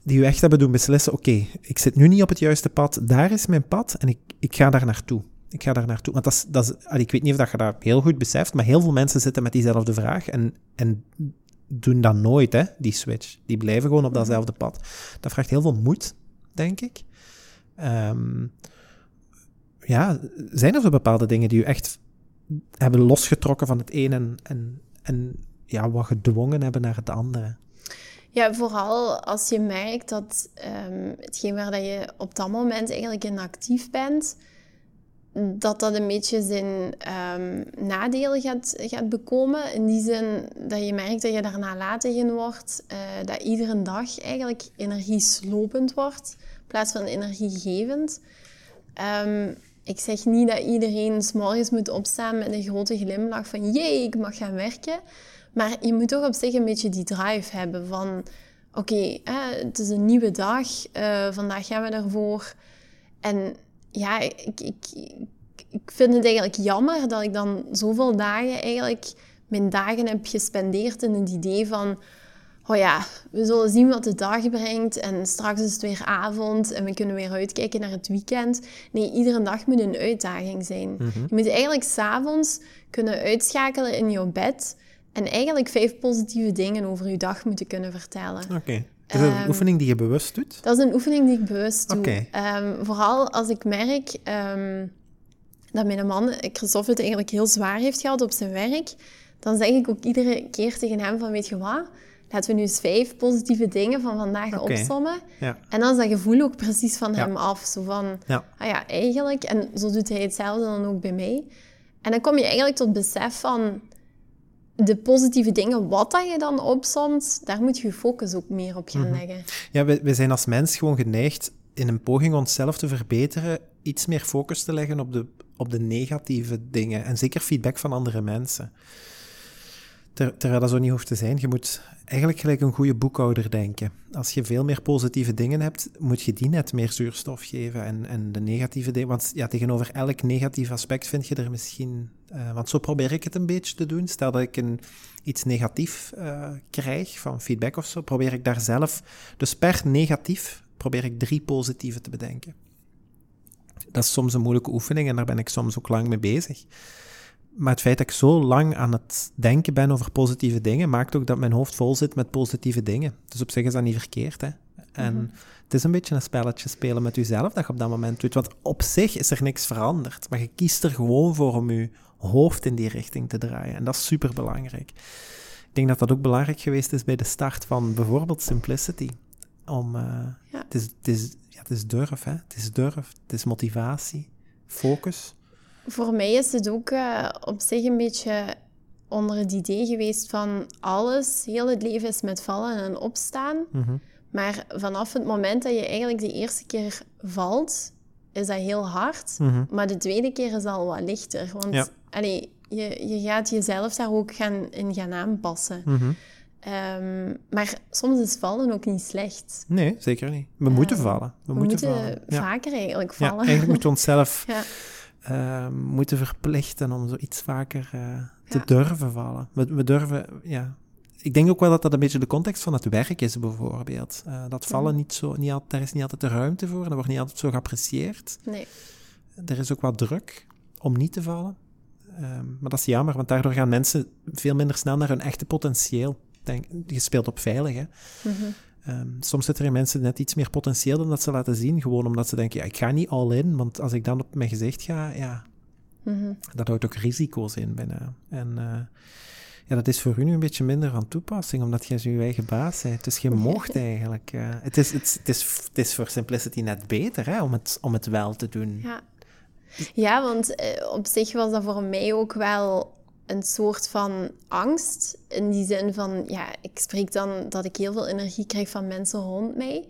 die u echt hebben doen beslissen, oké, ik zit nu niet op het juiste pad, daar is mijn pad en ik, ik ga daar naartoe. Ik ga daar naartoe. Want dat is, dat is, allee, ik weet niet of dat je dat heel goed beseft, maar heel veel mensen zitten met diezelfde vraag en, en doen dat nooit, hè, die switch. Die blijven gewoon op datzelfde pad. Dat vraagt heel veel moed, denk ik. Ehm, ja, zijn er zo bepaalde dingen die u echt hebben losgetrokken van het een en, en, en ja, wat gedwongen hebben naar het andere? Ja, vooral als je merkt dat ehm, hetgeen waar dat je op dat moment eigenlijk in actief bent, dat dat een beetje zijn ehm, nadelen gaat, gaat bekomen. In die zin dat je merkt dat je daar nalatig in wordt, eh, dat iedere dag eigenlijk energieslopend wordt, in plaats van energiegevend. Ehm, ik zeg niet dat iedereen 's morgens moet opstaan met een grote glimlach van jee, ik mag gaan werken. Maar je moet toch op zich een beetje die drive hebben van... Oké, het is een nieuwe dag. eh, vandaag gaan we ervoor. En ja, ik, ik, ik vind het eigenlijk jammer dat ik dan zoveel dagen eigenlijk... Mijn dagen heb gespendeerd in het idee van... Oh ja, we zullen zien wat de dag brengt. En straks is het weer avond en we kunnen weer uitkijken naar het weekend. Nee, iedere dag moet een uitdaging zijn. Je moet eigenlijk s'avonds kunnen uitschakelen in je bed... En eigenlijk vijf positieve dingen over je dag moeten kunnen vertellen. Oké. Is dat een Ehm, oefening die je bewust doet? Dat is een oefening die ik bewust doe. Ehm, vooral als ik merk ehm, dat mijn man, Christophe, het eigenlijk heel zwaar heeft gehad op zijn werk, dan zeg ik ook iedere keer tegen hem van, weet je wat, laten we nu eens vijf positieve dingen van vandaag Oké. opsommen. Ja. En dan is dat gevoel ook precies van Ja. hem af. Zo van, Ja. ah ja, eigenlijk. En zo doet hij hetzelfde dan ook bij mij. En dan kom je eigenlijk tot besef van de positieve dingen, wat dat je dan opsomt, daar moet je je focus ook meer op gaan leggen. Ja, we, we zijn als mens gewoon geneigd in een poging onszelf te verbeteren, iets meer focus te leggen op de, op de negatieve dingen. En zeker feedback van andere mensen. Ter, terwijl dat zo niet hoeft te zijn. Je moet eigenlijk gelijk een goede boekhouder denken. Als je veel meer positieve dingen hebt, moet je die net meer zuurstof geven. En, en de negatieve dingen. Want ja, tegenover elk negatief aspect vind je er misschien Uh, want zo probeer ik het een beetje te doen. Stel dat ik een, iets negatief uh, krijg van feedback of zo, probeer ik daar zelf, dus per negatief, probeer ik drie positieve te bedenken. Dat is soms een moeilijke oefening en daar ben ik soms ook lang mee bezig. Maar het feit dat ik zo lang aan het denken ben over positieve dingen, maakt ook dat mijn hoofd vol zit met positieve dingen. Dus op zich is dat niet verkeerd. Hè? En mhm. het is een beetje een spelletje spelen met jezelf dat je op dat moment doet. Want op zich is er niks veranderd. Maar je kiest er gewoon voor om je hoofd in die richting te draaien. En dat is super belangrijk. Ik denk dat dat ook belangrijk geweest is bij de start van bijvoorbeeld Simplicity. Om, uh, ja. het, is, het, is, ja, het is durf, hè? Het is durf, het is motivatie, focus. Voor mij is het ook uh, op zich een beetje onder het idee geweest van alles, heel het leven is met vallen en opstaan. Mm Maar vanaf het moment dat je eigenlijk de eerste keer valt, is dat heel hard. Mm Maar de tweede keer is al wat lichter. Want ja. Allee, je, je gaat jezelf daar ook gaan, in gaan aanpassen. Mm Um, maar soms is vallen ook niet slecht. Nee, zeker niet. We moeten ehm, vallen. We, moeten, vallen. vaker eigenlijk vallen. Ja, eigenlijk moeten we onszelf uh, moeten verplichten om zoiets vaker uh, te durven vallen. We, we, durven, ja. Ik denk ook wel dat dat een beetje de context van het werk is, bijvoorbeeld. Uh, dat vallen niet zo, niet daar is niet altijd de ruimte voor, dat wordt niet altijd zo geapprecieerd. Nee. Er is ook wat druk om niet te vallen. Um, maar dat is jammer, want daardoor gaan mensen veel minder snel naar hun echte potentieel. Denk, je speelt op veilig, hè. Mm -hmm. Um, soms zitten er mensen net iets meer potentieel dan dat ze laten zien. Gewoon omdat ze denken, ja, ik ga niet all in. Want als ik dan op mijn gezicht ga, ja, mm dat houdt ook risico's in binnen. En uh, ja, dat is voor u nu een beetje minder van toepassing, omdat jij uw eigen baas bent. Dus je mocht eigenlijk. Uh, het, is, het, het, is, het is voor Simplicity net beter hè, om, het, om het wel te doen. Ja, ja want uh, op zich was dat voor mij ook wel een soort van angst. In die zin van, ja, ik spreek dan dat ik heel veel energie krijg van mensen rond mij.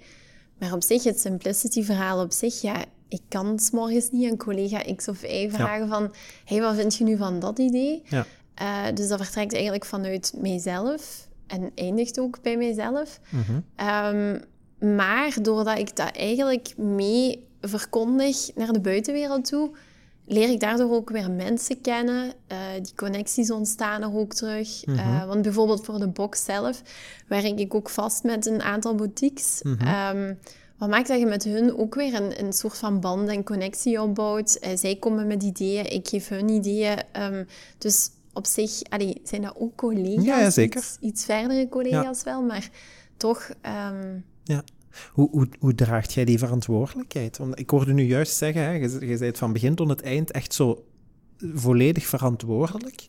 Maar op zich, het simplicity-verhaal op zich, ja, ik kan s morgens niet een collega X of Y vragen van... hey, wat vind je nu van dat idee? Ja. Uh, dus dat vertrekt eigenlijk vanuit mijzelf en eindigt ook bij mijzelf. Mm maar doordat ik dat eigenlijk mee verkondig naar de buitenwereld toe leer ik daardoor ook weer mensen kennen. Uh, die connecties ontstaan er ook terug. Mm want bijvoorbeeld voor de box zelf werk ik ook vast met een aantal boutiques. Mm wat maakt dat je met hun ook weer een, een soort van band en connectie opbouwt. Uh, zij komen met ideeën, ik geef hun ideeën. Um, dus op zich allee, zijn dat ook collega's. Ja, ja zeker. Iets, iets verdere collega's wel, maar toch... Um, ja. Hoe, hoe, hoe draagt jij die verantwoordelijkheid? Want ik hoorde nu juist zeggen, hè, je, je zei van begin tot het eind echt zo volledig verantwoordelijk.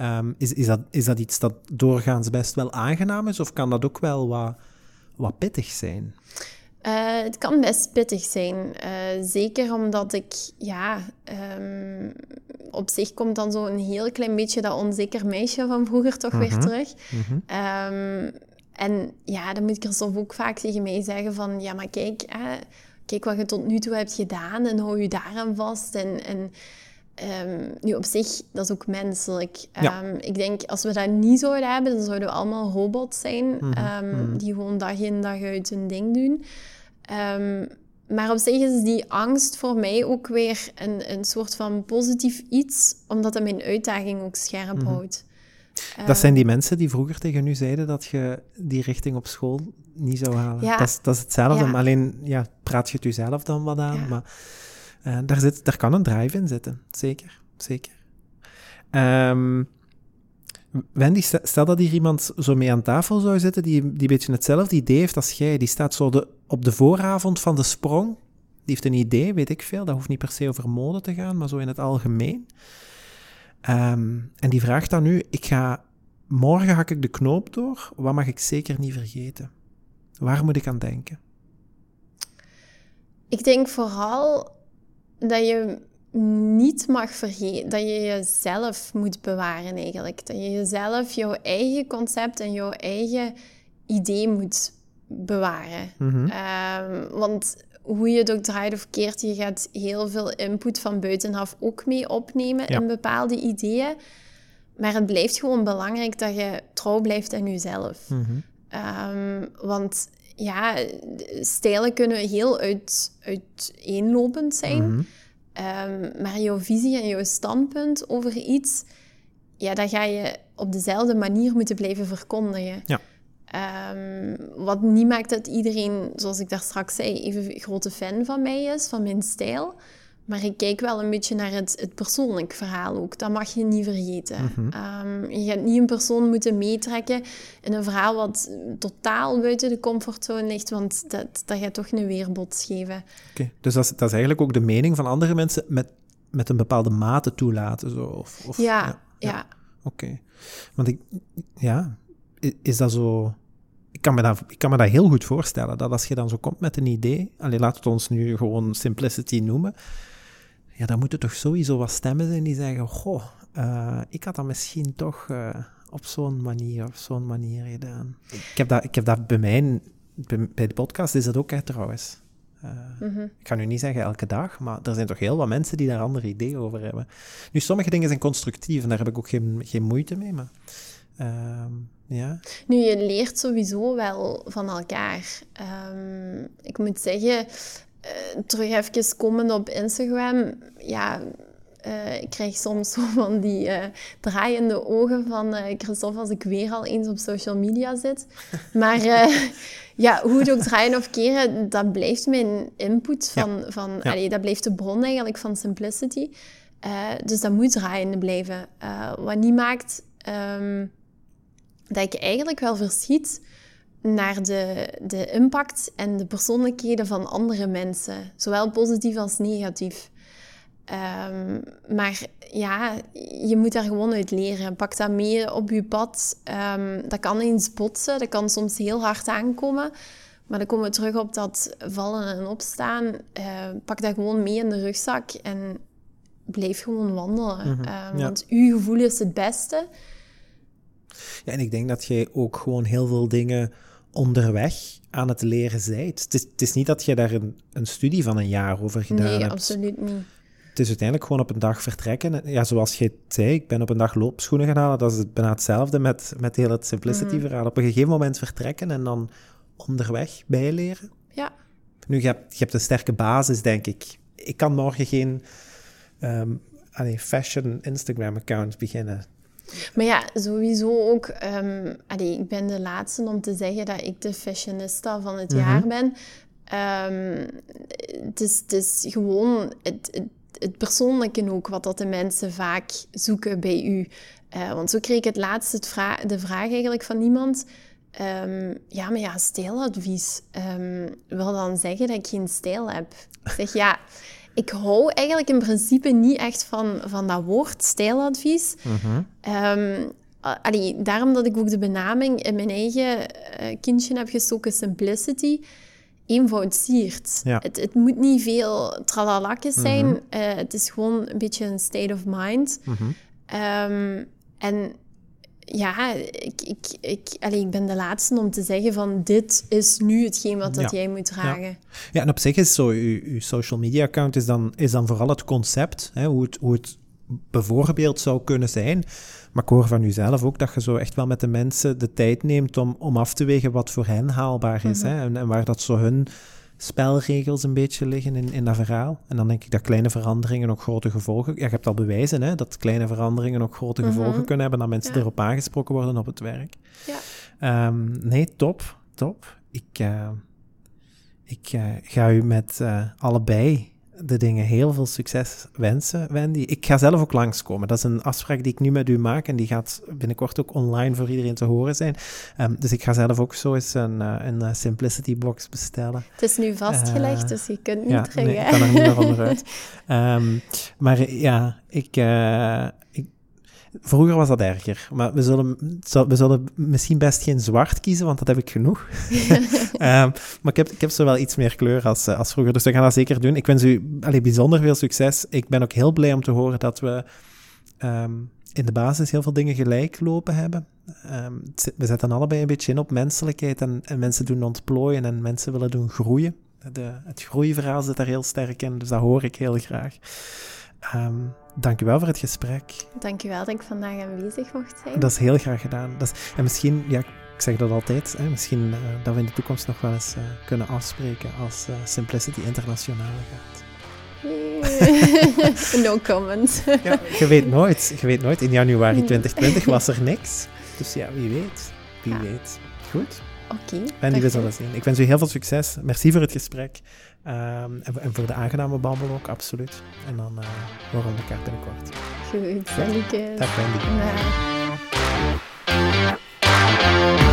Um, is, is, dat, is dat iets dat doorgaans best wel aangenaam is, of kan dat ook wel wat, wat pittig zijn? Uh, het kan best pittig zijn. Uh, zeker omdat ik, ja, um, op zich komt dan zo'n heel klein beetje dat onzeker meisje van vroeger toch weer mhm. terug. Mm um, en ja, dan moet ik er soms ook vaak tegen mij zeggen van... Ja, maar kijk, hè, kijk wat je tot nu toe hebt gedaan en hou je daaraan vast. En, en um, nu op zich, dat is ook menselijk. Um, ik denk, als we dat niet zouden hebben, dan zouden we allemaal robots zijn... um, die gewoon dag in dag uit hun ding doen. maar op zich is die angst voor mij ook weer een, een soort van positief iets, omdat het mijn uitdaging ook scherp mhm. houdt. Dat zijn die mensen die vroeger tegen u zeiden dat je die richting op school niet zou halen. Ja. Dat, is, dat is hetzelfde, alleen ja, praat je het jezelf dan wat aan. Maar uh, daar, zit, daar kan een drive in zitten, zeker. zeker. Um, Wendy, stel dat hier iemand zo mee aan tafel zou zitten, die, die een beetje hetzelfde idee heeft als jij. Die staat zo de, op de vooravond van de sprong. Die heeft een idee, weet ik veel. Dat hoeft niet per se over mode te gaan, maar zo in het algemeen. Um, en die vraagt dan nu, ik ga, morgen hak ik de knoop door, wat mag ik zeker niet vergeten? Waar moet ik aan denken? Ik denk vooral dat je niet mag vergeten, dat je jezelf moet bewaren eigenlijk. Dat je jezelf, jouw eigen concept en jouw eigen idee moet bewaren. Mm um, want hoe je het ook draait of keert, je gaat heel veel input van buitenaf ook mee opnemen in bepaalde ideeën. Maar het blijft gewoon belangrijk dat je trouw blijft aan jezelf. Mm want ja, stijlen kunnen heel uit, uiteenlopend zijn. Mhm. Ehm, maar jouw visie en jouw standpunt over iets, ja, dat ga je op dezelfde manier moeten blijven verkondigen. Ja. Ehm, wat niet maakt dat iedereen, zoals ik daar straks zei, even grote fan van mij is, van mijn stijl. Maar ik kijk wel een beetje naar het, het persoonlijk verhaal ook. Dat mag je niet vergeten. Mhm. Ehm, je gaat niet een persoon moeten meetrekken in een verhaal wat totaal buiten de comfortzone ligt, want dat, dat gaat toch een weerbots geven. Oké, dus dat is, dat is eigenlijk ook de mening van andere mensen met, met een bepaalde mate toelaten. Zo, of, of, Ja, ja. Oké. Want ik, ja, is dat zo... Ik kan, me dat, ik kan me dat heel goed voorstellen, dat als je dan zo komt met een idee, alleen laat het ons nu gewoon simplicity noemen, ja, dan moeten toch sowieso wat stemmen zijn die zeggen, goh, eh, ik had dat misschien toch eh, op zo'n manier, op zo'n manier gedaan. Ik heb dat, ik heb dat bij mij, bij, de podcast is dat ook, hè, trouwens. Eh, Mhm. ik ga nu niet zeggen elke dag, maar er zijn toch heel wat mensen die daar andere ideeën over hebben. Nu, sommige dingen zijn constructief en daar heb ik ook geen, geen moeite mee, maar... ehm, ja, Nu, je leert sowieso wel van elkaar. Ehm, ik moet zeggen, eh, terug even komend op Instagram, ja, eh, ik krijg soms zo van die eh, draaiende ogen van Christophe als ik weer al eens op social media zit. Maar ja, hoe het ook draaien of keren, dat blijft mijn input van, van Ja. allee, dat blijft de bron eigenlijk van Simplicity. Dus dat moet draaiende blijven. Wat niet maakt ehm, dat ik eigenlijk wel verschiet naar de, de impact en de persoonlijkheden van andere mensen. Zowel positief als negatief. Ehm, maar ja, je moet daar gewoon uit leren. Pak dat mee op je pad. Ehm, dat kan eens botsen, dat kan soms heel hard aankomen. Maar dan komen we terug op dat vallen en opstaan. Eh, pak dat gewoon mee in de rugzak en blijf gewoon wandelen. Mhm, Ehm, ja. Want uw gevoel is het beste. Ja, en ik denk dat jij ook gewoon heel veel dingen onderweg aan het leren zijt. Het is, het is niet dat je daar een, een studie van een jaar over gedaan Nee, hebt. absoluut niet. Het is uiteindelijk gewoon op een dag vertrekken. Ja, zoals jij zei, ik ben op een dag loopschoenen gaan halen. Dat is bijna hetzelfde met, met heel het simplicity-verhaal. Op een gegeven moment vertrekken en dan onderweg bijleren. Ja. Nu, je hebt, je hebt een sterke basis, denk ik. Ik kan morgen geen ehm, fashion Instagram-account beginnen. Maar ja, sowieso ook. ehm, allee, ik ben de laatste om te zeggen dat ik de fashionista van het Mhm. jaar ben. Ehm, het, is, het is gewoon het, het, het persoonlijke ook, wat dat de mensen vaak zoeken bij u. Eh, want zo kreeg ik het laatst het vra de vraag eigenlijk van iemand. ehm, ja, maar ja, stijladvies. wil dan zeggen dat ik geen stijl heb? Ik zeg ja. Ik hou eigenlijk in principe niet echt van, van dat woord stijladvies. A- allee, daarom dat ik ook de benaming in mijn eigen eh, kindje heb gestoken, simplicity. Eenvoud siert. Ja. Het, het moet niet veel tralalakjes zijn. Eh, het is gewoon een beetje een state of mind. Ehm, en ja, ik, ik, ik, allee, ik ben de laatste om te zeggen van dit is nu hetgeen wat dat Ja. jij moet dragen. Ja, en op zich is zo, uw, uw social media account is dan, is dan vooral het concept, hè, hoe, het, hoe het bijvoorbeeld zou kunnen zijn. Maar ik hoor van u zelf ook dat je zo echt wel met de mensen de tijd neemt om, om af te wegen wat voor hen haalbaar is. hè, en, en waar dat zo hun spelregels een beetje liggen in, in dat verhaal. En dan denk ik dat kleine veranderingen ook grote gevolgen... Ja, je hebt al bewijzen hè, dat kleine veranderingen ook grote gevolgen kunnen hebben, dat mensen Ja. erop aangesproken worden op het werk. Ja. Ehm, nee, top, top. Ik, eh, ik eh, ga u met eh, allebei de dingen heel veel succes wensen, Wendy. Ik ga zelf ook langskomen. Dat is een afspraak die ik nu met u maak en die gaat binnenkort ook online voor iedereen te horen zijn. Ehm, dus ik ga zelf ook zo eens een, eh, een eh, Simplicity box bestellen. Het is nu vastgelegd, Eh, dus je kunt niet Ja, terug. nee, ik kan er niet meer onderuit. Ehm, maar ja, ik, ik... Vroeger was dat erger, maar we zullen, we zullen misschien best geen zwart kiezen, want dat heb ik genoeg. Ehm, maar ik heb, ik heb zo wel iets meer kleur als, eh, als vroeger, dus we gaan dat zeker doen. Ik wens u allee, bijzonder veel succes. Ik ben ook heel blij om te horen dat we ehm, in de basis heel veel dingen gelijk lopen hebben. Ehm, we zetten allebei een beetje in op menselijkheid en, en mensen doen ontplooien en mensen willen doen groeien. De, het groeiverhaal zit daar heel sterk in, dus dat hoor ik heel graag. Um, dankjewel voor het gesprek. Dankjewel dat ik vandaag aanwezig mocht zijn. Dat is heel graag gedaan. Dat is, en misschien, ja, ik zeg dat altijd, hè, misschien eh, dat we in de toekomst nog wel eens eh, kunnen afspreken als uh, Simplicity Internationale gaat. no comment. ja, je weet nooit, je weet nooit. In januari 2020 was er niks. Dus ja, wie weet. Wie weet. Goed. Oké. En die we zien. Ik wens u heel veel succes. Merci voor het gesprek. Um, en, en, voor de aangename babbel ook, absoluut. En dan uh, horen we elkaar binnenkort. Goed, Dag, Wendy. Dag.